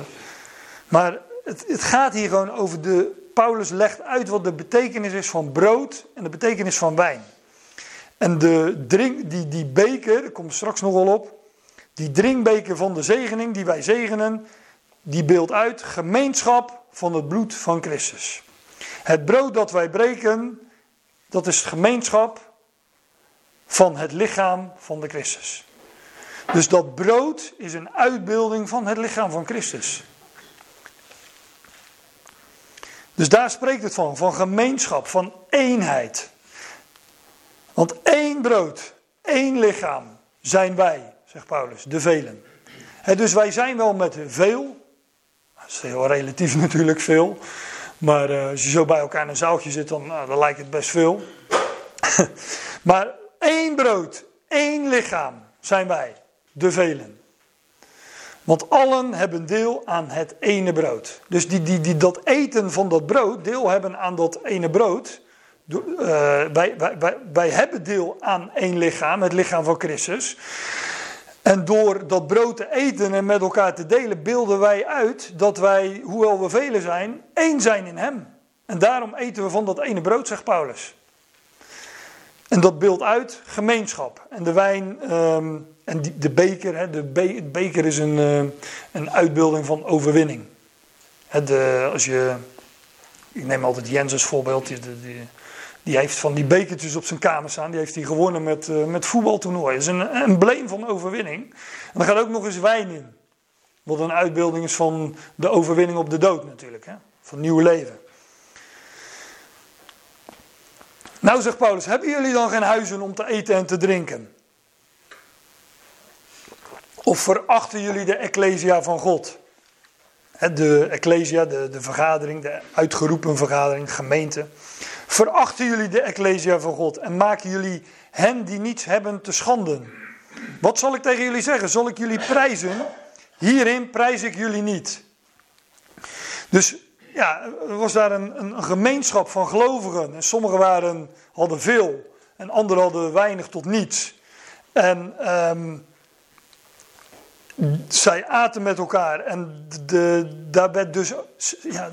Maar het, het gaat hier gewoon over de. Paulus legt uit wat de betekenis is van brood en de betekenis van wijn. En de drink, die, die beker, daar komt straks nog wel op. Die drinkbeker van de zegening die wij zegenen, die beeldt uit gemeenschap van het bloed van Christus. Het brood dat wij breken, dat is gemeenschap van het lichaam van de Christus. Dus dat brood is een uitbeelding van het lichaam van Christus. Dus daar spreekt het van, van gemeenschap, van eenheid. Want één brood, één lichaam zijn wij, zegt Paulus, de velen. dus wij zijn wel met veel, dat is heel relatief natuurlijk veel, maar uh, als je zo bij elkaar in een zaaltje zit, dan, nou, dan lijkt het best veel. maar één brood, één lichaam zijn wij, de velen. Want allen hebben deel aan het ene brood. Dus die, die, die dat eten van dat brood, deel hebben aan dat ene brood. Uh, wij, wij, wij, wij hebben deel aan één lichaam, het lichaam van Christus. En door dat brood te eten en met elkaar te delen, beelden wij uit dat wij, hoewel we velen zijn, één zijn in Hem. En daarom eten we van dat ene brood, zegt Paulus. En dat beeldt uit gemeenschap. En de wijn ehm, en die, de beker, hè, de beker is een, uh, een uitbeelding van overwinning. De, als je, ik neem altijd Jens als voorbeeld, die, die, heeft van die bekertjes op zijn kamer staan. Die heeft hij gewonnen met, uh, met voetbaltoernooi. Dat is een embleem van overwinning. En er gaat ook nog eens wijn in. Wat een uitbeelding is van de overwinning op de dood natuurlijk. Hè, van nieuw leven. Nou, zegt Paulus, hebben jullie dan geen huizen om te eten en te drinken? Of verachten jullie de Ecclesia van God? De Ecclesia, de, de vergadering, de uitgeroepen vergadering, gemeente. Verachten jullie de Ecclesia van God en maken jullie hen die niets hebben te schanden? Wat zal ik tegen jullie zeggen? Zal ik jullie prijzen? Hierin prijs ik jullie niet. Dus ja, er was daar een, een, gemeenschap van gelovigen. En sommigen waren, hadden veel en anderen hadden weinig tot niets. En um, zij aten met elkaar. En de, daar werd dus ja,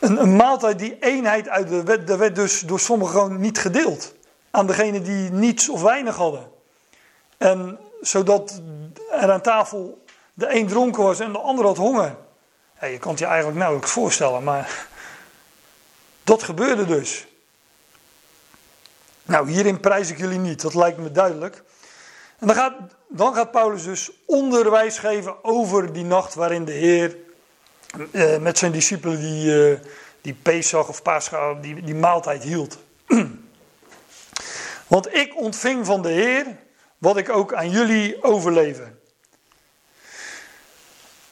een, maaltijd, die eenheid uit de wet, werd dus door sommigen gewoon niet gedeeld. Aan degenen die niets of weinig hadden. En zodat er aan tafel de een dronken was en de ander had honger. Ja, je kan het je eigenlijk nauwelijks voorstellen, maar dat gebeurde dus. Nou, hierin prijs ik jullie niet, dat lijkt me duidelijk. En dan gaat, dan gaat Paulus dus onderwijs geven over die nacht waarin de Heer eh, met zijn discipelen die, uh, die Pesach of Pascha, die, die maaltijd hield. Want ik ontving van de Heer wat ik ook aan jullie overleven.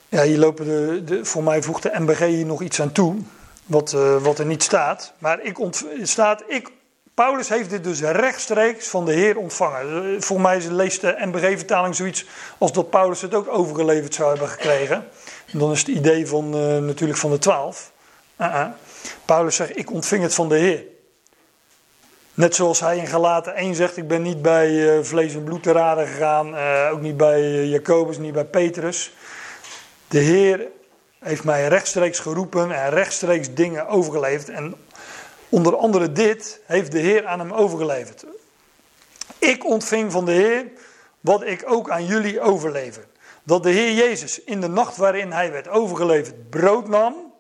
Ja, hier lopen de, de, voor mij voegt de MBG hier nog iets aan toe, wat, uh, wat er niet staat. Maar ik staat, ik, Paulus heeft dit dus rechtstreeks van de Heer ontvangen. Voor mij leest de MBG-vertaling zoiets als dat Paulus het ook overgeleverd zou hebben gekregen. Dan is het idee van, uh, natuurlijk van de twaalf. -uh. Paulus zegt, ik ontving het van de Heer. Net zoals hij in Galaten 1 zegt, ik ben niet bij vlees en bloed te raden gegaan, ook niet bij Jacobus, niet bij Petrus. De Heer heeft mij rechtstreeks geroepen en rechtstreeks dingen overgeleverd. En onder andere dit heeft de Heer aan hem overgeleverd. Ik ontving van de Heer wat ik ook aan jullie overlever. Dat de Heer Jezus in de nacht waarin hij werd overgeleverd brood nam.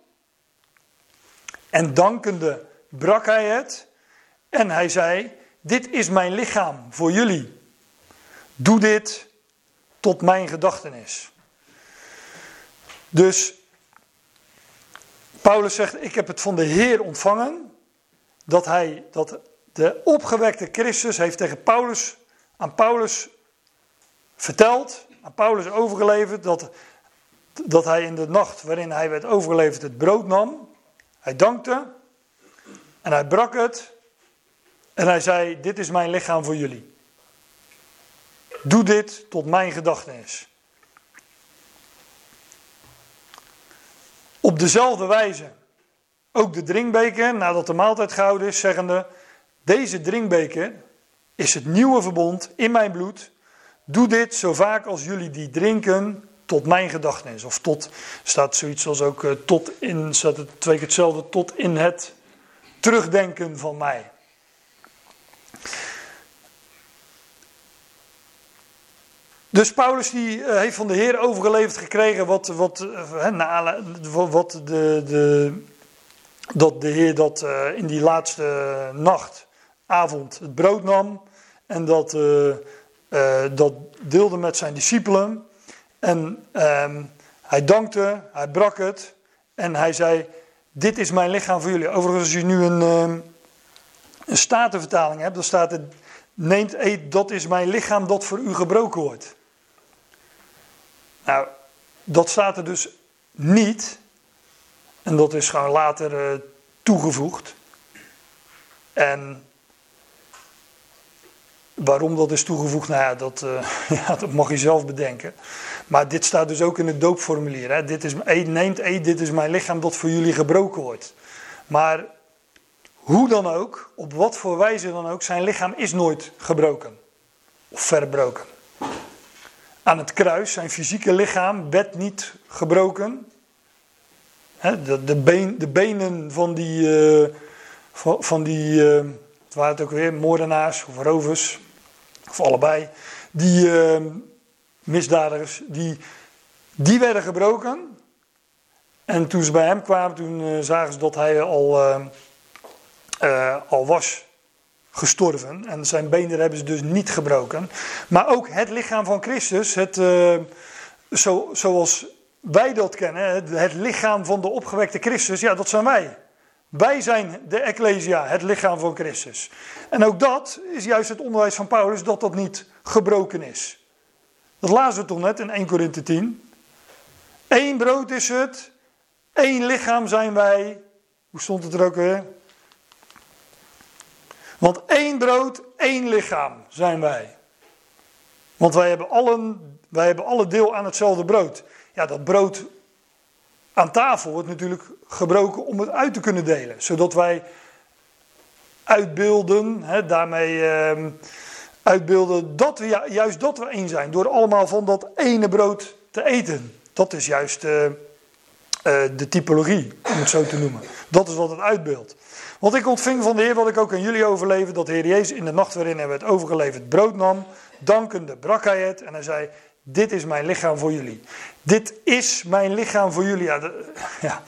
En dankende brak hij het. En hij zei: Dit is mijn lichaam voor jullie. Doe dit tot mijn gedachtenis. Dus Paulus zegt: Ik heb het van de Heer ontvangen. Dat hij, dat de opgewekte Christus heeft tegen Paulus, aan Paulus verteld, aan Paulus overgeleverd, dat, dat hij in de nacht waarin hij werd overgeleverd het brood nam. Hij dankte en hij brak het En hij zei: Dit is mijn lichaam voor jullie. Doe dit tot mijn gedachtenis. Op dezelfde wijze ook de drinkbeker, nadat de maaltijd gehouden is, zeggende: Deze drinkbeker is het nieuwe verbond in mijn bloed. Doe dit zo vaak als jullie die drinken tot mijn gedachtenis. Of tot, staat zoiets als ook uh, tot in, staat het twee keer hetzelfde, tot in het terugdenken van mij. Dus Paulus die uh, heeft van de Heer overgeleverd gekregen wat, wat, uh, na, wat de, de, dat de Heer dat in die laatste nacht, avond, het brood nam en dat, uh, dat deelde met zijn discipelen. En um, hij dankte, hij brak het en hij zei: Dit is mijn lichaam voor jullie. Overigens, als je nu een, um, een statenvertaling hebt, dan staat het: Neemt, eet, dat is mijn lichaam dat voor u gebroken wordt. Nou, dat staat er dus niet. En dat is gewoon later uh, toegevoegd. En waarom dat is toegevoegd, nou ja dat, uh, ja, dat mag je zelf bedenken. Maar dit staat dus ook in het doopformulier. Hè. Dit is, eet, neemt, eet, dit is mijn lichaam dat voor jullie gebroken wordt. Maar hoe dan ook, op wat voor wijze dan ook, zijn lichaam is nooit gebroken. Of verbroken. Aan het kruis, zijn fysieke lichaam, werd niet gebroken. De, de, been, de, benen van die, uh, van, die uh, het ook weer, moordenaars of rovers, of allebei, die uh, misdadigers, die, die werden gebroken. En toen ze bij hem kwamen, toen zagen ze dat hij al, al was gestorven. En zijn benen hebben ze dus niet gebroken. Maar ook het lichaam van Christus, het, zo, zoals wij dat kennen, het lichaam van de opgewekte Christus, ja, dat zijn wij. Wij zijn de Ecclesia, het lichaam van Christus. En ook dat is juist het onderwijs van Paulus, dat dat niet gebroken is. Dat lazen we toch net in 1 Korinthe 10. Eén brood is het, één lichaam zijn wij. Hoe stond het er ook weer? Want één brood, één lichaam zijn wij. Want wij hebben allen, wij hebben alle deel aan hetzelfde brood. Ja, dat brood aan tafel wordt natuurlijk gebroken om het uit te kunnen delen. Zodat wij uitbeelden, hè, daarmee uh, uitbeelden dat we juist dat we één zijn. Door allemaal van dat ene brood te eten. Dat is juist uh, uh, de typologie, om het zo te noemen. Dat is wat het uitbeeldt. Want ik ontving van de Heer wat ik ook aan jullie overleefde, dat de Heer Jezus in de nacht waarin hij werd overgeleverd brood nam, dankende brak hij het en hij zei, dit is mijn lichaam voor jullie. Dit is mijn lichaam voor jullie. Ja,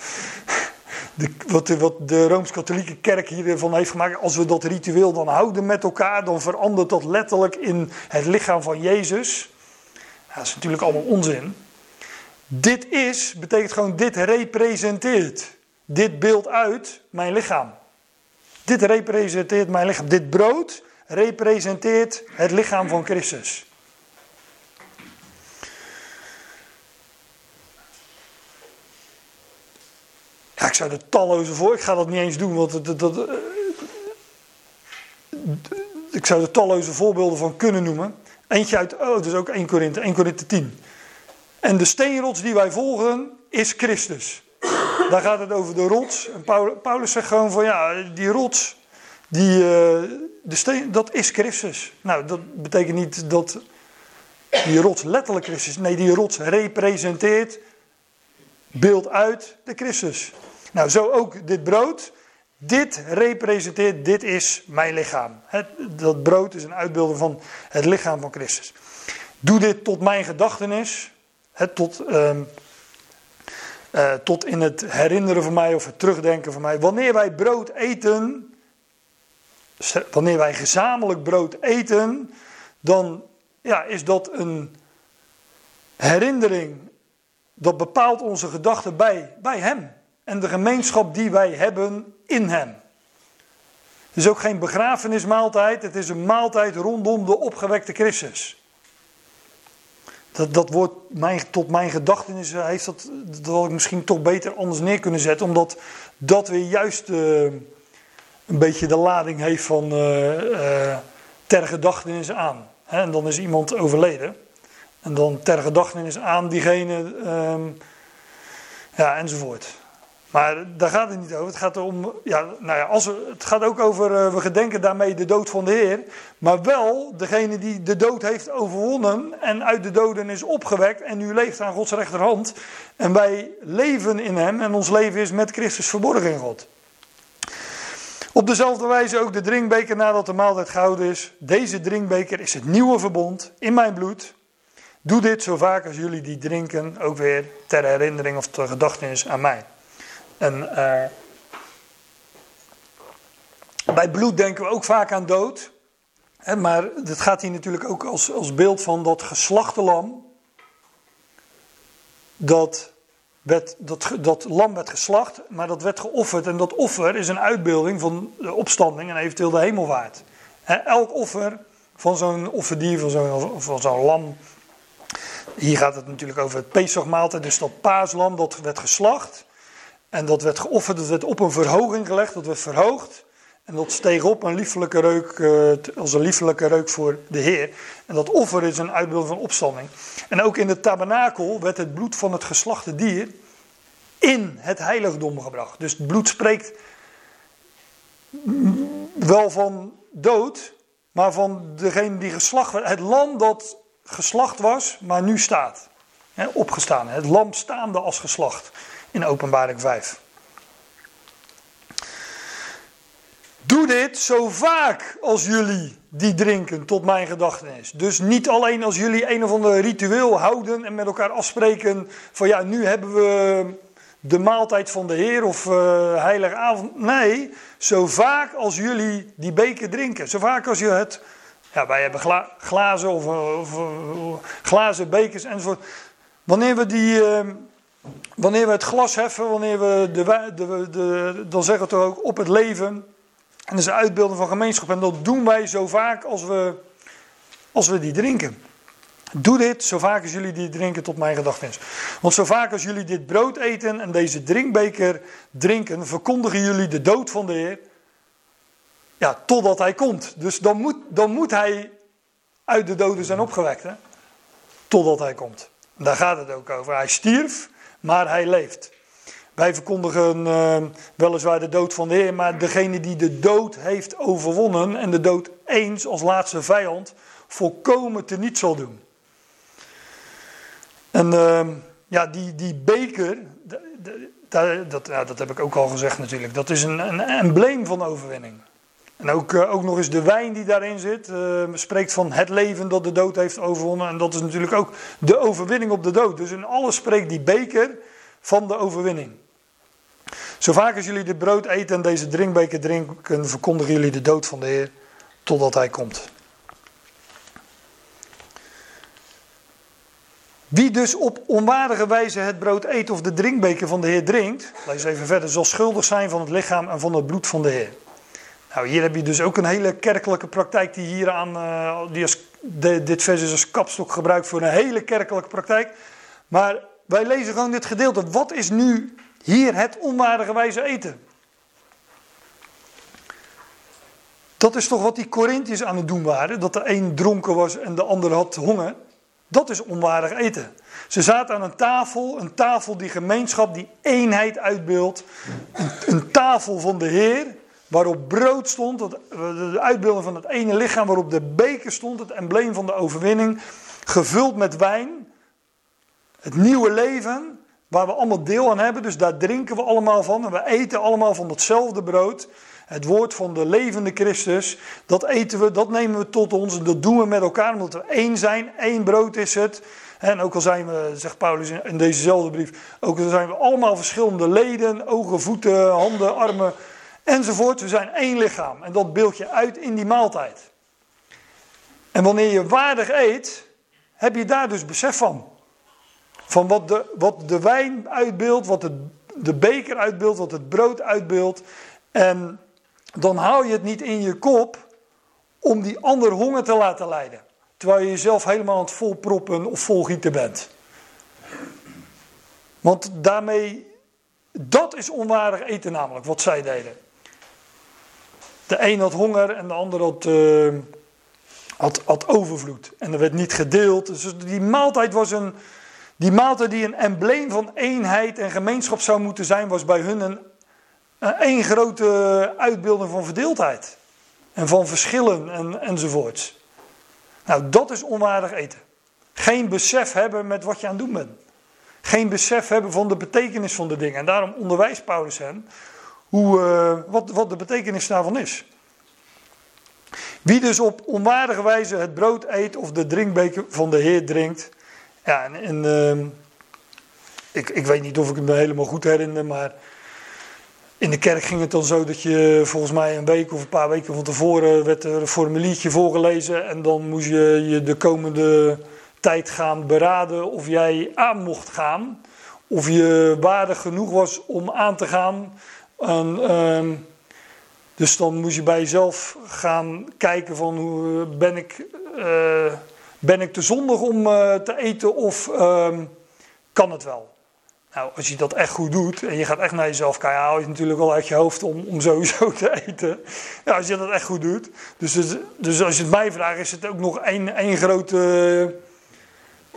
de, wat de Rooms-Katholieke Kerk hiervan heeft gemaakt. Als we dat ritueel dan houden met elkaar, dan verandert dat letterlijk in het lichaam van Jezus. Ja, dat is natuurlijk allemaal onzin. Dit is, betekent gewoon dit representeert. Dit beeld uit mijn lichaam. Dit representeert mijn lichaam. Dit brood representeert het lichaam van Christus. Zou er talloze voor. Ik ga dat niet eens doen, want dat, dat, uh, ik zou er talloze voorbeelden van kunnen noemen. Eentje uit, oh, dat is ook 1 Korinthe, 1 Korinthe 10. En de steenrots die wij volgen is Christus. Daar gaat het over de rots. Paulus zegt gewoon van ja, die rots, die, uh, de steen, dat is Christus. Nou, dat betekent niet dat die rots letterlijk Christus is. Nee, die rots representeert, beeld uit de Christus. Nou, zo ook dit brood. Dit representeert, dit is mijn lichaam. Het, dat brood is een uitbeelding van het lichaam van Christus. Doe dit tot mijn gedachtenis. Tot, uh, uh, tot in het herinneren van mij of het terugdenken van mij. Wanneer wij brood eten, wanneer wij gezamenlijk brood eten, dan ja, is dat een herinnering. Dat bepaalt onze gedachten bij, bij Hem en de gemeenschap die wij hebben in Hem. Het is ook geen begrafenismaaltijd, het is een maaltijd rondom de opgewekte Christus. Dat, dat woord mijn, tot mijn gedachtenis heeft dat, dat ik misschien toch beter anders neer kunnen zetten, omdat dat weer juist uh, een beetje de lading heeft van uh, ter gedachtenis aan. En dan is iemand overleden. En dan ter gedachtenis aan diegene, ehm, ja, enzovoort. Maar daar gaat het niet over. Het gaat om, ja, nou ja, als we, het gaat ook over, uh, we gedenken daarmee de dood van de Heer. Maar wel degene die de dood heeft overwonnen en uit de doden is opgewekt en nu leeft aan Gods rechterhand. En wij leven in Hem en ons leven is met Christus verborgen in God. Op dezelfde wijze ook de drinkbeker nadat de maaltijd gehouden is. Deze drinkbeker is het nieuwe verbond in mijn bloed. Doe dit zo vaak als jullie die drinken, ook weer ter herinnering of ter gedachtenis aan mij. En uh, bij bloed denken we ook vaak aan dood. Hè, maar het gaat hier natuurlijk ook als, als beeld van dat geslachte lam. Dat, werd, dat, dat lam werd geslacht, maar dat werd geofferd. En dat offer is een uitbeelding van de opstanding en eventueel de hemelvaart. Hè, elk offer van zo'n offerdier, van zo'n, van zo'n lam. Hier gaat het natuurlijk over het Pesachmaaltijd, dus dat paaslam dat werd geslacht. En dat werd geofferd, dat werd op een verhoging gelegd, dat werd verhoogd. En dat steeg op een liefelijke reuk, uh, als een liefelijke reuk voor de Heer. En dat offer is een uitbeelding van opstanding. En ook in de tabernakel werd het bloed van het geslachte dier in het heiligdom gebracht. Dus het bloed spreekt wel van dood, maar van degene die geslacht werd. Het lam dat geslacht was, maar nu staat. Opgestaan. Het lam staande als geslacht in Openbaring 5. Doe dit zo vaak als jullie die drinken tot mijn gedachtenis. Dus niet alleen als jullie een of ander ritueel houden en met elkaar afspreken van ja, nu hebben we de maaltijd van de Heer of uh, heilige avond. Nee, zo vaak als jullie die beker drinken. Zo vaak als je het, ja, wij hebben gla, glazen of, of, of, glazen bekers enzovoort. Wanneer we die, wanneer we het glas heffen, wanneer we de, de, de, dan zeggen we het ook op het leven. En dat is een uitbeelding van gemeenschap. En dat doen wij zo vaak als we, als we die drinken. Doe dit zo vaak als jullie die drinken tot mijn gedachtenis. Want zo vaak als jullie dit brood eten en deze drinkbeker drinken, verkondigen jullie de dood van de Heer. Ja, totdat hij komt. Dus dan moet, dan moet hij uit de doden zijn opgewekt. Hè? Totdat hij komt. Daar gaat het ook over. Hij stierf, maar hij leeft. Wij verkondigen uh, weliswaar de dood van de Heer, maar degene die de dood heeft overwonnen en de dood eens als laatste vijand volkomen teniet zal doen. En uh, ja, die, die beker, dat, dat, dat heb ik ook al gezegd natuurlijk, dat is een, een embleem van overwinning. En ook, uh, ook nog eens de wijn die daarin zit, uh, spreekt van het leven dat de dood heeft overwonnen. En dat is natuurlijk ook de overwinning op de dood. Dus in alles spreekt die beker van de overwinning. Zo vaak als jullie dit brood eten en deze drinkbeker drinken, verkondigen jullie de dood van de Heer totdat Hij komt. Wie dus op onwaardige wijze het brood eet of de drinkbeker van de Heer drinkt, lees even verder, zal schuldig zijn van het lichaam en van het bloed van de Heer. Nou, hier heb je dus ook een hele kerkelijke praktijk die hier aan, uh, die als, dit vers is als kapstok gebruikt voor een hele kerkelijke praktijk. Maar wij lezen gewoon dit gedeelte. Wat is nu hier het onwaardige wijze eten? Dat is toch wat die Corinthiërs aan het doen waren. Dat de een dronken was en de ander had honger. Dat is onwaardig eten. Ze zaten aan een tafel, een tafel die gemeenschap, die eenheid uitbeeldt. Een tafel van de Heer, waarop brood stond, de uitbeelding van het ene lichaam, waarop de beker stond, het embleem van de overwinning, gevuld met wijn. Het nieuwe leven, waar we allemaal deel aan hebben, dus daar drinken we allemaal van en we eten allemaal van datzelfde brood. Het woord van de levende Christus, dat eten we, dat nemen we tot ons en dat doen we met elkaar omdat we één zijn. één brood is het. En ook al zijn we, zegt Paulus in dezezelfde brief, ook al zijn we allemaal verschillende leden, ogen, voeten, handen, armen enzovoort. We zijn één lichaam en dat beeld je uit in die maaltijd. En wanneer je waardig eet, heb je daar dus besef van. Van wat de, wat de wijn uitbeeldt, wat het, de beker uitbeeldt, wat het brood uitbeeldt. En dan hou je het niet in je kop om die ander honger te laten lijden. Terwijl je jezelf helemaal aan het volproppen of volgieten bent. Want daarmee, dat is onwaardig eten namelijk, wat zij deden. De een had honger en de ander had, eh, had, had overvloed. En er werd niet gedeeld. Dus die maaltijd was een. Die maaltijd die een embleem van eenheid en gemeenschap zou moeten zijn, was bij hun een, één grote uitbeelding van verdeeldheid. En van verschillen en, enzovoorts. Nou, dat is onwaardig eten. Geen besef hebben met wat je aan het doen bent. Geen besef hebben van de betekenis van de dingen. En daarom onderwijst Paulus hen hoe, eh, wat, wat de betekenis daarvan is. Wie dus op onwaardige wijze het brood eet of de drinkbeker van de Heer drinkt. Ja, en, en ehm, ik, ik weet niet of ik me helemaal goed herinner, maar in de kerk ging het dan zo dat je volgens mij een week of een paar weken van tevoren werd er een formuliertje voorgelezen en dan moest je je de komende tijd gaan beraden of jij aan mocht gaan. Of je waardig genoeg was om aan te gaan. En, ehm, dus dan moest je bij jezelf gaan kijken van hoe ben ik, uh, ben ik te zondig om uh, te eten of ehm, kan het wel? Nou, als je dat echt goed doet en je gaat echt naar jezelf kijken, haal je het natuurlijk wel uit je hoofd om, om sowieso te eten. Als je dat echt goed doet. Dus, dus, dus als je het mij vraagt, is het ook nog één, één grote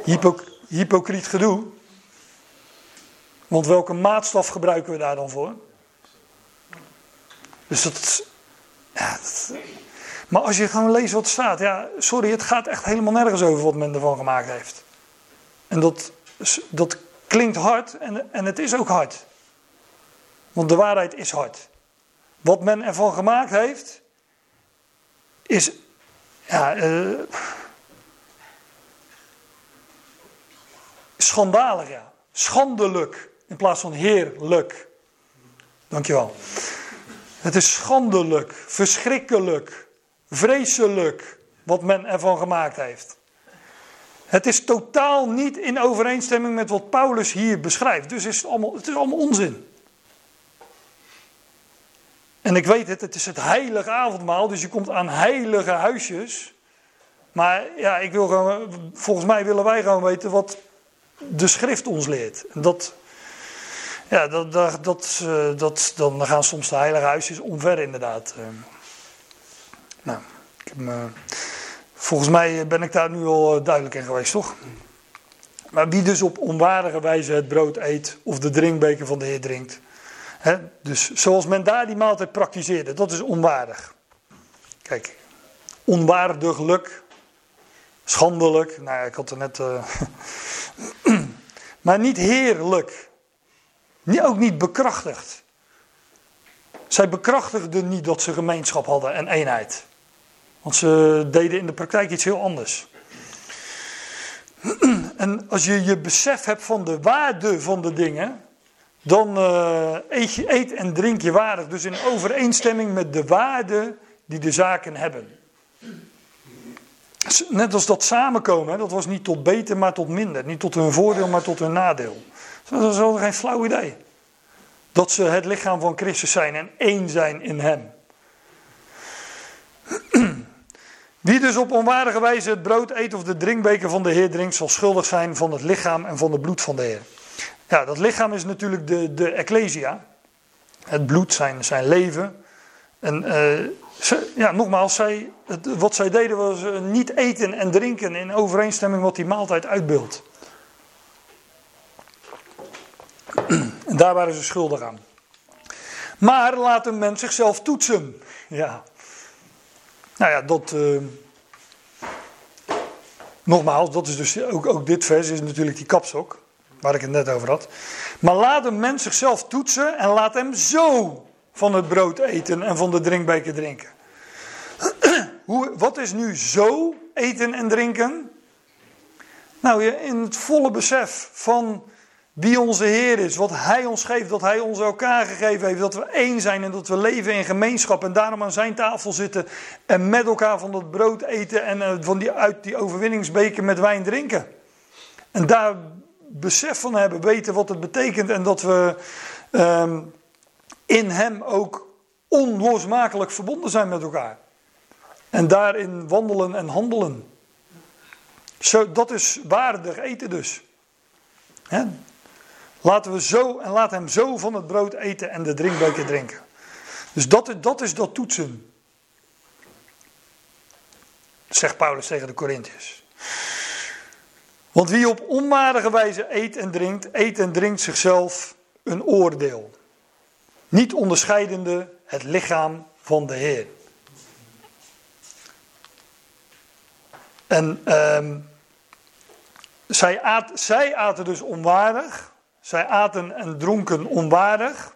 hypo, hypocriet gedoe. Want welke maatstaf gebruiken we daar dan voor? Dus dat, ja, dat, maar als je gewoon leest wat er staat, ja, sorry, het gaat echt helemaal nergens over wat men ervan gemaakt heeft. En dat, dat klinkt hard en, en het is ook hard. Want de waarheid is hard. Wat men ervan gemaakt heeft, is, ja, uh, schandalig, ja. Schandelijk in plaats van heerlijk. Dankjewel. Het is schandelijk, verschrikkelijk, vreselijk wat men ervan gemaakt heeft. Het is totaal niet in overeenstemming met wat Paulus hier beschrijft. Dus is het, allemaal, het is allemaal onzin. En ik weet het, het is het heilige avondmaal, dus je komt aan heilige huisjes. Maar ja, ik wil gewoon, volgens mij willen wij gewoon weten wat de schrift ons leert. Dat, ja, dat, dat, dat, eh, dat, dan gaan soms de heilige huisjes omver inderdaad. Eh. Nou, ik heb me, volgens mij ben ik daar nu al eh, duidelijk in geweest, toch? Maar wie dus op onwaardige wijze het brood eet of de drinkbeker van de Heer drinkt. Hè, dus zoals men daar die maaltijd praktiseerde, dat is onwaardig. Kijk, onwaardiglijk, schandelijk. Nou, ik had er net. Maar niet heerlijk. Ook niet bekrachtigd. Zij bekrachtigden niet dat ze gemeenschap hadden en eenheid. Want ze deden in de praktijk iets heel anders. En als je je besef hebt van de waarde van de dingen, dan uh, eet, je, eet en drink je waardig. Dus in overeenstemming met de waarde die de zaken hebben. Net als dat samenkomen, dat was niet tot beter, maar tot minder. Niet tot hun voordeel, maar tot hun nadeel. Dat is wel geen flauw idee. Dat ze het lichaam van Christus zijn en één zijn in Hem. Wie dus op onwaardige wijze het brood eet of de drinkbeker van de Heer drinkt, zal schuldig zijn van het lichaam en van het bloed van de Heer. Ja, dat lichaam is natuurlijk de, de Ecclesia. Het bloed, zijn, zijn leven. En uh, ja, nogmaals, wat zij deden was uh, niet eten en drinken in overeenstemming wat die maaltijd uitbeeldt. En daar waren ze schuldig aan. Maar laat een mens zichzelf toetsen. Ja. Nou ja, dat. Uh, nogmaals, dat is dus ook, ook dit vers is natuurlijk die kapstok. Waar ik het net over had. Maar laat een mens zichzelf toetsen en laat hem zo van het brood eten en van de drinkbeker drinken. Hoe, wat is nu zo eten en drinken? Nou, in het volle besef van wie onze Heer is, wat Hij ons geeft, dat Hij ons elkaar gegeven heeft, dat we één zijn en dat we leven in gemeenschap en daarom aan zijn tafel zitten en met elkaar van dat brood eten en eh, van die, uit die overwinningsbeker met wijn drinken. En daar besef van hebben, weten wat het betekent en dat we um, in Hem ook onlosmakelijk verbonden zijn met elkaar. En daarin wandelen en handelen. Zo, dat is waardig eten dus. Laten we zo en laat hem zo van het brood eten en de drinkbeker drinken. Dus dat, dat is dat toetsen. zegt Paulus tegen de Corinthiërs. Want wie op onwaardige wijze eet en drinkt, eet en drinkt zichzelf een oordeel. Niet onderscheidende het lichaam van de Heer. En ehm, zij, aat, zij aten dus onwaardig. Zij aten en dronken onwaardig.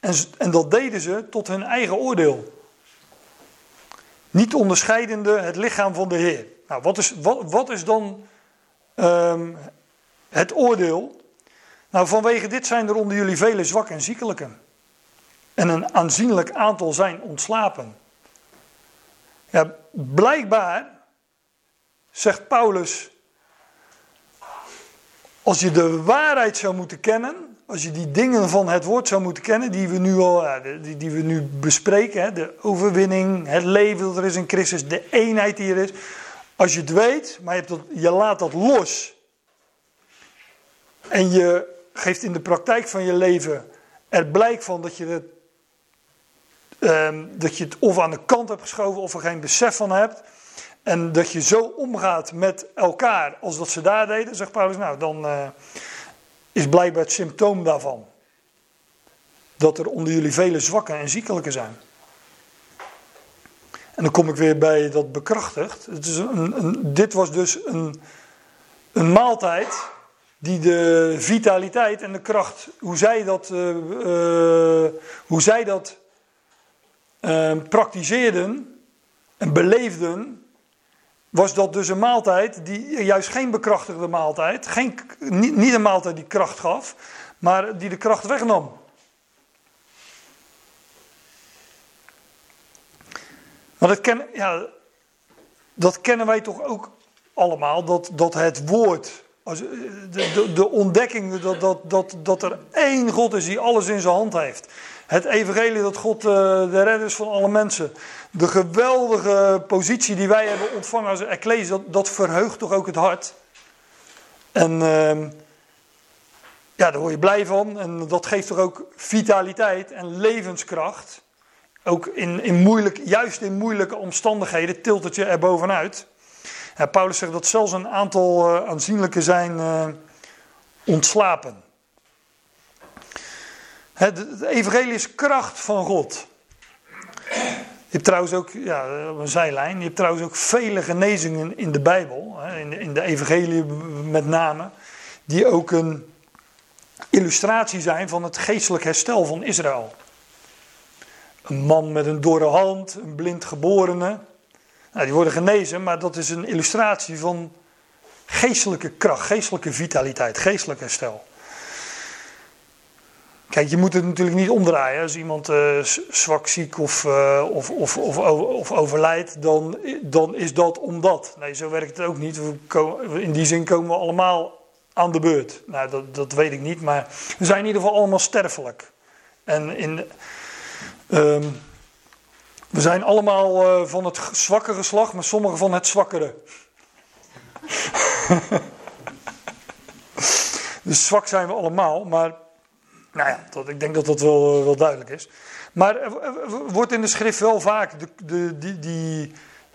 En, en dat deden ze tot hun eigen oordeel. Niet onderscheidende het lichaam van de Heer. Nou, wat is, wat, is dan ehm, het oordeel? Nou, vanwege dit zijn er onder jullie vele zwak en ziekelijken. En een aanzienlijk aantal zijn ontslapen. Ja, blijkbaar zegt Paulus, als je de waarheid zou moeten kennen, als je die dingen van het woord zou moeten kennen, die we nu al die, die we nu bespreken, de overwinning, het leven dat er is in Christus, de eenheid die er is. Als je het weet, maar je, dat, je laat dat los. En je geeft in de praktijk van je leven er blijk van dat je het, um, dat je het of aan de kant hebt geschoven of er geen besef van hebt. En dat je zo omgaat met elkaar als dat ze daar deden, zegt Paulus, nou dan uh, is blijkbaar het symptoom daarvan. Dat er onder jullie vele zwakken en ziekelijke zijn. En dan kom ik weer bij dat bekrachtigd. Het is een, dit was dus een, een maaltijd die de vitaliteit en de kracht, hoe zij dat, uh, uh, hoe zij dat praktiseerden en beleefden, was dat dus een maaltijd die juist geen bekrachtigde maaltijd, geen, niet, niet een maaltijd die kracht gaf, maar die de kracht wegnam. Maar dat, ken, ja, dat kennen wij toch ook allemaal, dat, dat het woord, als, de, de, de ontdekking dat, dat, dat, dat er één God is die alles in zijn hand heeft. Het evangelie dat God uh, de redder is van alle mensen. De geweldige positie die wij hebben ontvangen als ecclesie, dat, dat verheugt toch ook het hart. En uh, ja, daar word je blij van. En dat geeft toch ook vitaliteit en levenskracht. Ook in, in moeilijk, juist in moeilijke omstandigheden tilt het je er bovenuit. Paulus zegt dat zelfs een aantal uh, aanzienlijke zijn uh, ontslapen. Het evangelie is kracht van God. Je hebt trouwens ook, ja, op een zijlijn, je hebt trouwens ook vele genezingen in de Bijbel, in de, in de evangelie met name, die ook een illustratie zijn van het geestelijk herstel van Israël. Een man met een dorre hand, een blind geborene, nou, die worden genezen, maar dat is een illustratie van geestelijke kracht, geestelijke vitaliteit, geestelijk herstel. Kijk, je moet het natuurlijk niet omdraaien. Als iemand uh, zwak, ziek of, uh, of, of, of, of, overlijdt, dan, dan is dat omdat. Nee, zo werkt het ook niet. Komen, in die zin komen we allemaal aan de beurt. Nou, dat, dat weet ik niet, maar we zijn in ieder geval allemaal sterfelijk. En in, um, we zijn allemaal uh, van het zwakke geslacht, maar sommigen van het zwakkere. dus zwak zijn we allemaal, maar nou ja, ik denk dat dat wel, wel duidelijk is. Maar er wordt in de schrift wel vaak de, de, die, die,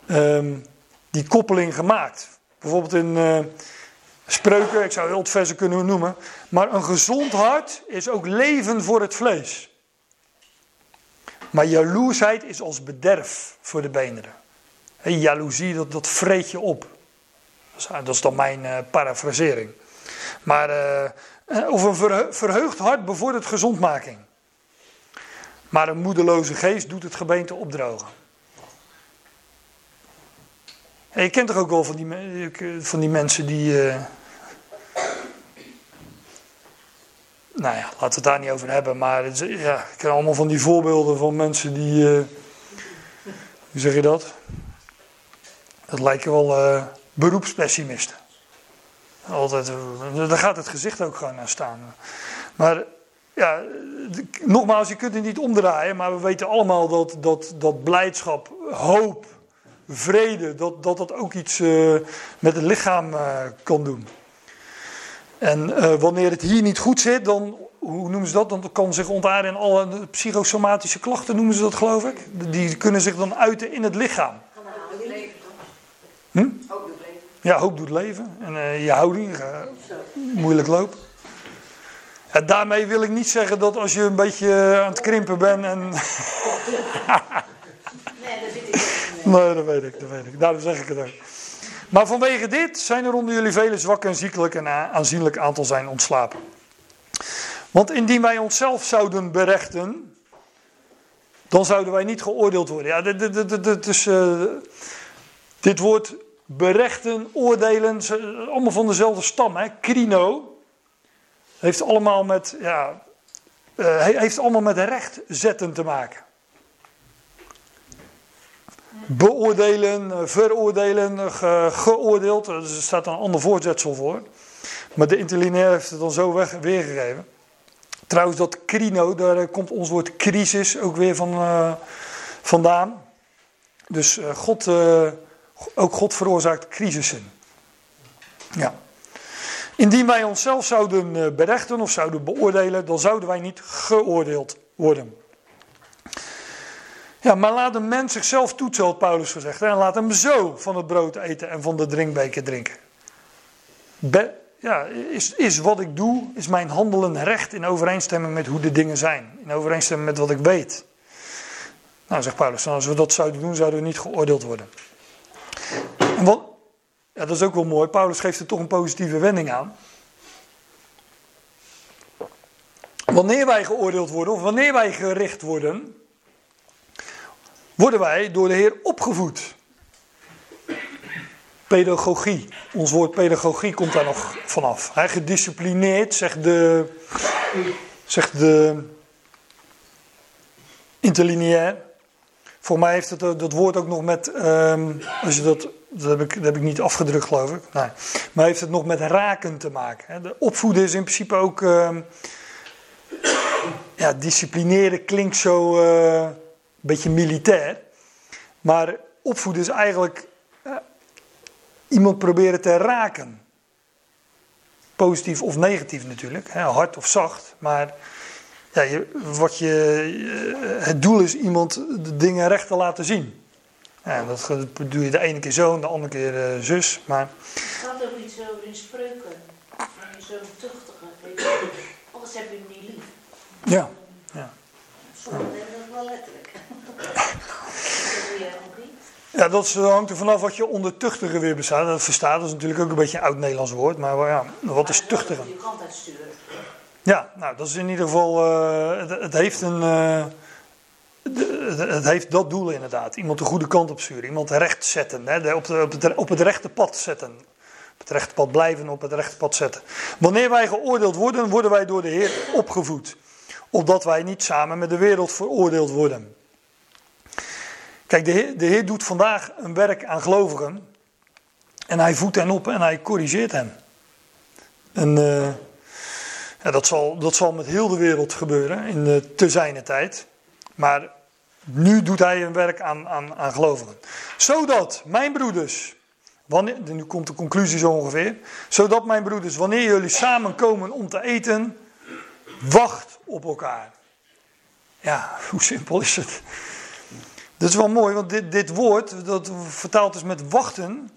um, die koppeling gemaakt. Bijvoorbeeld in uh, spreuken, ik zou heel het versen kunnen noemen. Maar een gezond hart is ook leven voor het vlees. Maar jaloersheid is als bederf voor de beenderen. Hey, jaloezie, dat, dat vreet je op. Dat is, dan mijn uh, parafrasering. Maar of een verheugd hart bevordert gezondmaking. Maar een moedeloze geest doet het gebeente opdrogen. En je kent toch ook wel van die, van die mensen die. Uh, nou ja, laten we het daar niet over hebben. Maar het, ja, ik ken allemaal van die voorbeelden van mensen die. Uh, hoe zeg je dat? Dat lijken wel uh, beroepspessimisten. Altijd, daar gaat het gezicht ook gewoon aan staan. Maar ja, nogmaals, je kunt het niet omdraaien, maar we weten allemaal dat, dat, dat blijdschap, hoop, vrede, dat dat, dat ook iets uh, met het lichaam uh, kan doen. En uh, wanneer het hier niet goed zit, dan, hoe noemen ze dat? Dan kan zich ontaarden in alle psychosomatische klachten, noemen ze dat geloof ik. Die kunnen zich dan uiten in het lichaam. Hm? Ja, hoop doet leven. En eh, je houding, eh, Zo. moeilijk lopen. Ja, daarmee wil ik niet zeggen dat als je een beetje aan het krimpen bent en... Nee, dat zit ik niet. Nee, dat weet ik, dat weet ik. Daarom zeg ik het ook. Maar vanwege dit zijn er onder jullie vele zwak en ziekelijk en een aanzienlijk aantal zijn ontslapen. Want indien wij onszelf zouden berechten, dan zouden wij niet geoordeeld worden. Ja, dit, dit, dit, dit, is, eh, dit woord berechten, oordelen, allemaal van dezelfde stam. Hè? Krino heeft allemaal met, ja, eh, he- heeft allemaal met recht zetten te maken. Beoordelen, eh, veroordelen, eh, ge- geoordeeld. er staat een ander voorzetsel voor. Maar de interlineair heeft het dan zo weg, weergegeven. Trouwens, dat krino, daar komt ons woord crisis ook weer van, vandaan. Dus God, ook God veroorzaakt crisissen. Ja. Indien wij onszelf zouden eh, berechten of zouden beoordelen, dan zouden wij niet geoordeeld worden. Ja, maar laat een mens zichzelf toetsen, had Paulus gezegd. En laat hem zo van het brood eten en van de drinkbeker drinken. Ja, is, is wat ik doe, is mijn handelen recht in overeenstemming met hoe de dingen zijn. In overeenstemming met wat ik weet. Nou, zegt Paulus, als we dat zouden doen, zouden we niet geoordeeld worden. Wat, ja, dat is ook wel mooi. Paulus geeft er toch een positieve wending aan. Wanneer wij geoordeeld worden, of wanneer wij gericht worden, worden wij door de Heer opgevoed. Pedagogie. Ons woord pedagogie komt daar nog vanaf. Hij gedisciplineerd, zegt de, zegt de interlineair. Voor mij heeft het eh, dat woord ook nog met, ehm, als je dat, dat heb, ik, niet afgedrukt geloof ik. Nee. Maar heeft het nog met raken te maken. De opvoeden is in principe ook, ehm, ja, disciplineren klinkt zo eh, een beetje militair. Maar opvoeden is eigenlijk eh, iemand proberen te raken. Positief of negatief natuurlijk, hè, hard of zacht. Maar ja, je, wat je, eh, het doel is iemand de dingen recht te laten zien. Ja, dat doe je de ene keer zo en de andere keer eh, zus. Maar Het gaat ook iets over in spreuken. Van je zo'n tuchtige. weet je. Anders heb je hem niet lief. ja, Sommigen hebben dat wel letterlijk. Dat doe ook niet. ja dat hangt er vanaf wat je onder tuchtige weer bestaat. Dat verstaat, dat is natuurlijk ook een beetje een oud-Nederlands woord. Maar ja, wat is Maar wel tuchtige? Je kant uitsturen. Ja, nou, dat is in ieder geval. eh, het, het heeft een. eh, het, heeft dat doel inderdaad. Iemand de goede kant op sturen. Iemand recht zetten. Hè, op, op, het, op het rechte pad zetten. Op het rechte pad blijven, op het rechte pad zetten. Wanneer wij geoordeeld worden, worden wij door de Heer opgevoed. Opdat wij niet samen met de wereld veroordeeld worden. Kijk, de Heer, de Heer doet vandaag een werk aan gelovigen. En hij voedt hen op en hij corrigeert hen. En. eh, ja, dat, zal, dat zal met heel de wereld gebeuren in de te zijne tijd. Maar nu doet hij een werk aan, aan, aan gelovigen. Zodat mijn broeders, wanneer, nu komt de conclusie zo ongeveer. Zodat mijn broeders, wanneer jullie samenkomen om te eten, wacht op elkaar. Ja, hoe simpel is het? Dat is wel mooi, want dit, dit woord, dat vertaald is met wachten,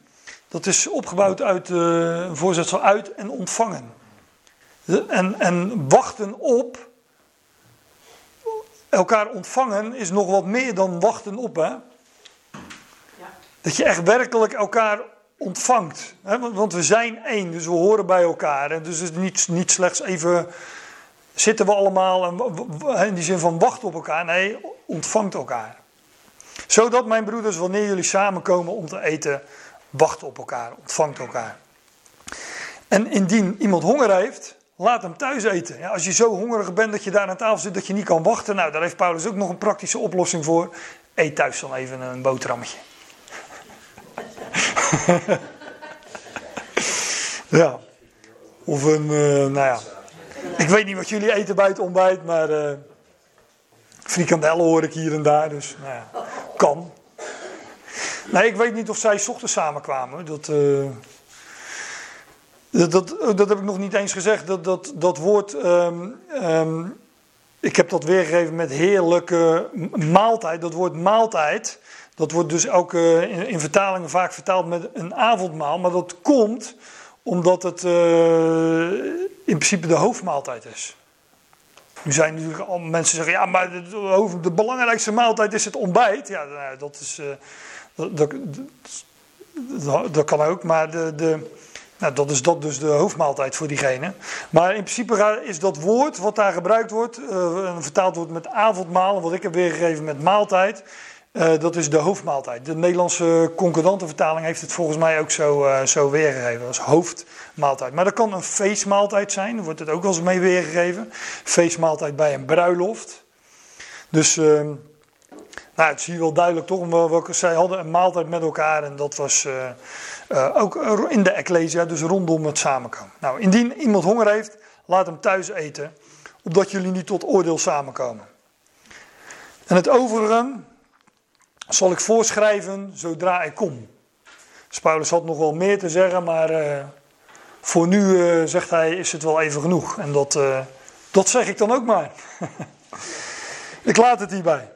dat is opgebouwd uit een voorzetsel uit en ontvangen. En, en wachten op elkaar ontvangen is nog wat meer dan wachten op. Hè? Ja. Dat je echt werkelijk elkaar ontvangt. Hè? Want, we zijn één, dus we horen bij elkaar. En dus het is niet, niet slechts even zitten we allemaal en, in die zin van wachten op elkaar. Nee, ontvangt elkaar. Zodat mijn broeders, wanneer jullie samenkomen om te eten, wachten op elkaar, ontvangt elkaar. En indien iemand honger heeft, laat hem thuis eten. Ja, als je zo hongerig bent dat je daar aan tafel zit dat je niet kan wachten, nou, daar heeft Paulus ook nog een praktische oplossing voor. Eet thuis dan even een boterhammetje. ja. Of een, eh, nou ja. Ik weet niet wat jullie eten bij het ontbijt, maar eh frikandellen hoor ik hier en daar, dus nou ja, kan. Nee, ik weet niet of zij ochtends samenkwamen. Dat, eh, dat, dat, heb ik nog niet eens gezegd. Dat, dat, dat woord, ehm, ehm, ik heb dat weergegeven met heerlijke maaltijd. Dat woord maaltijd, Dat wordt dus ook eh, in, in vertalingen vaak vertaald met een avondmaal. Maar dat komt omdat het eh, in principe de hoofdmaaltijd is. Nu zijn natuurlijk al mensen zeggen, ja, maar de, de belangrijkste maaltijd is het ontbijt. Ja, nou, dat is, eh, dat, dat, dat, dat kan ook, maar de, de, nou, dat is dat dus de hoofdmaaltijd voor diegene. Maar in principe is dat woord wat daar gebruikt wordt, eh, vertaald wordt met avondmaal, wat ik heb weergegeven met maaltijd, eh, dat is de hoofdmaaltijd. De Nederlandse concordante vertaling heeft het volgens mij ook zo, eh, zo weergegeven als hoofdmaaltijd. Maar dat kan een feestmaaltijd zijn, wordt het ook wel eens mee weergegeven. Feestmaaltijd bij een bruiloft. Dus ehm, nou, het zie je wel duidelijk toch, wel- welke, zij hadden een maaltijd met elkaar en dat was eh, ook in de Ecclesia, dus rondom het samenkomen. Nou, indien iemand honger heeft, laat hem thuis eten, opdat jullie niet tot oordeel samenkomen. En het overige zal ik voorschrijven zodra ik kom. Dus had nog wel meer te zeggen, maar eh, voor nu eh, zegt hij is het wel even genoeg. En dat, dat zeg ik dan ook maar. ik laat het hierbij.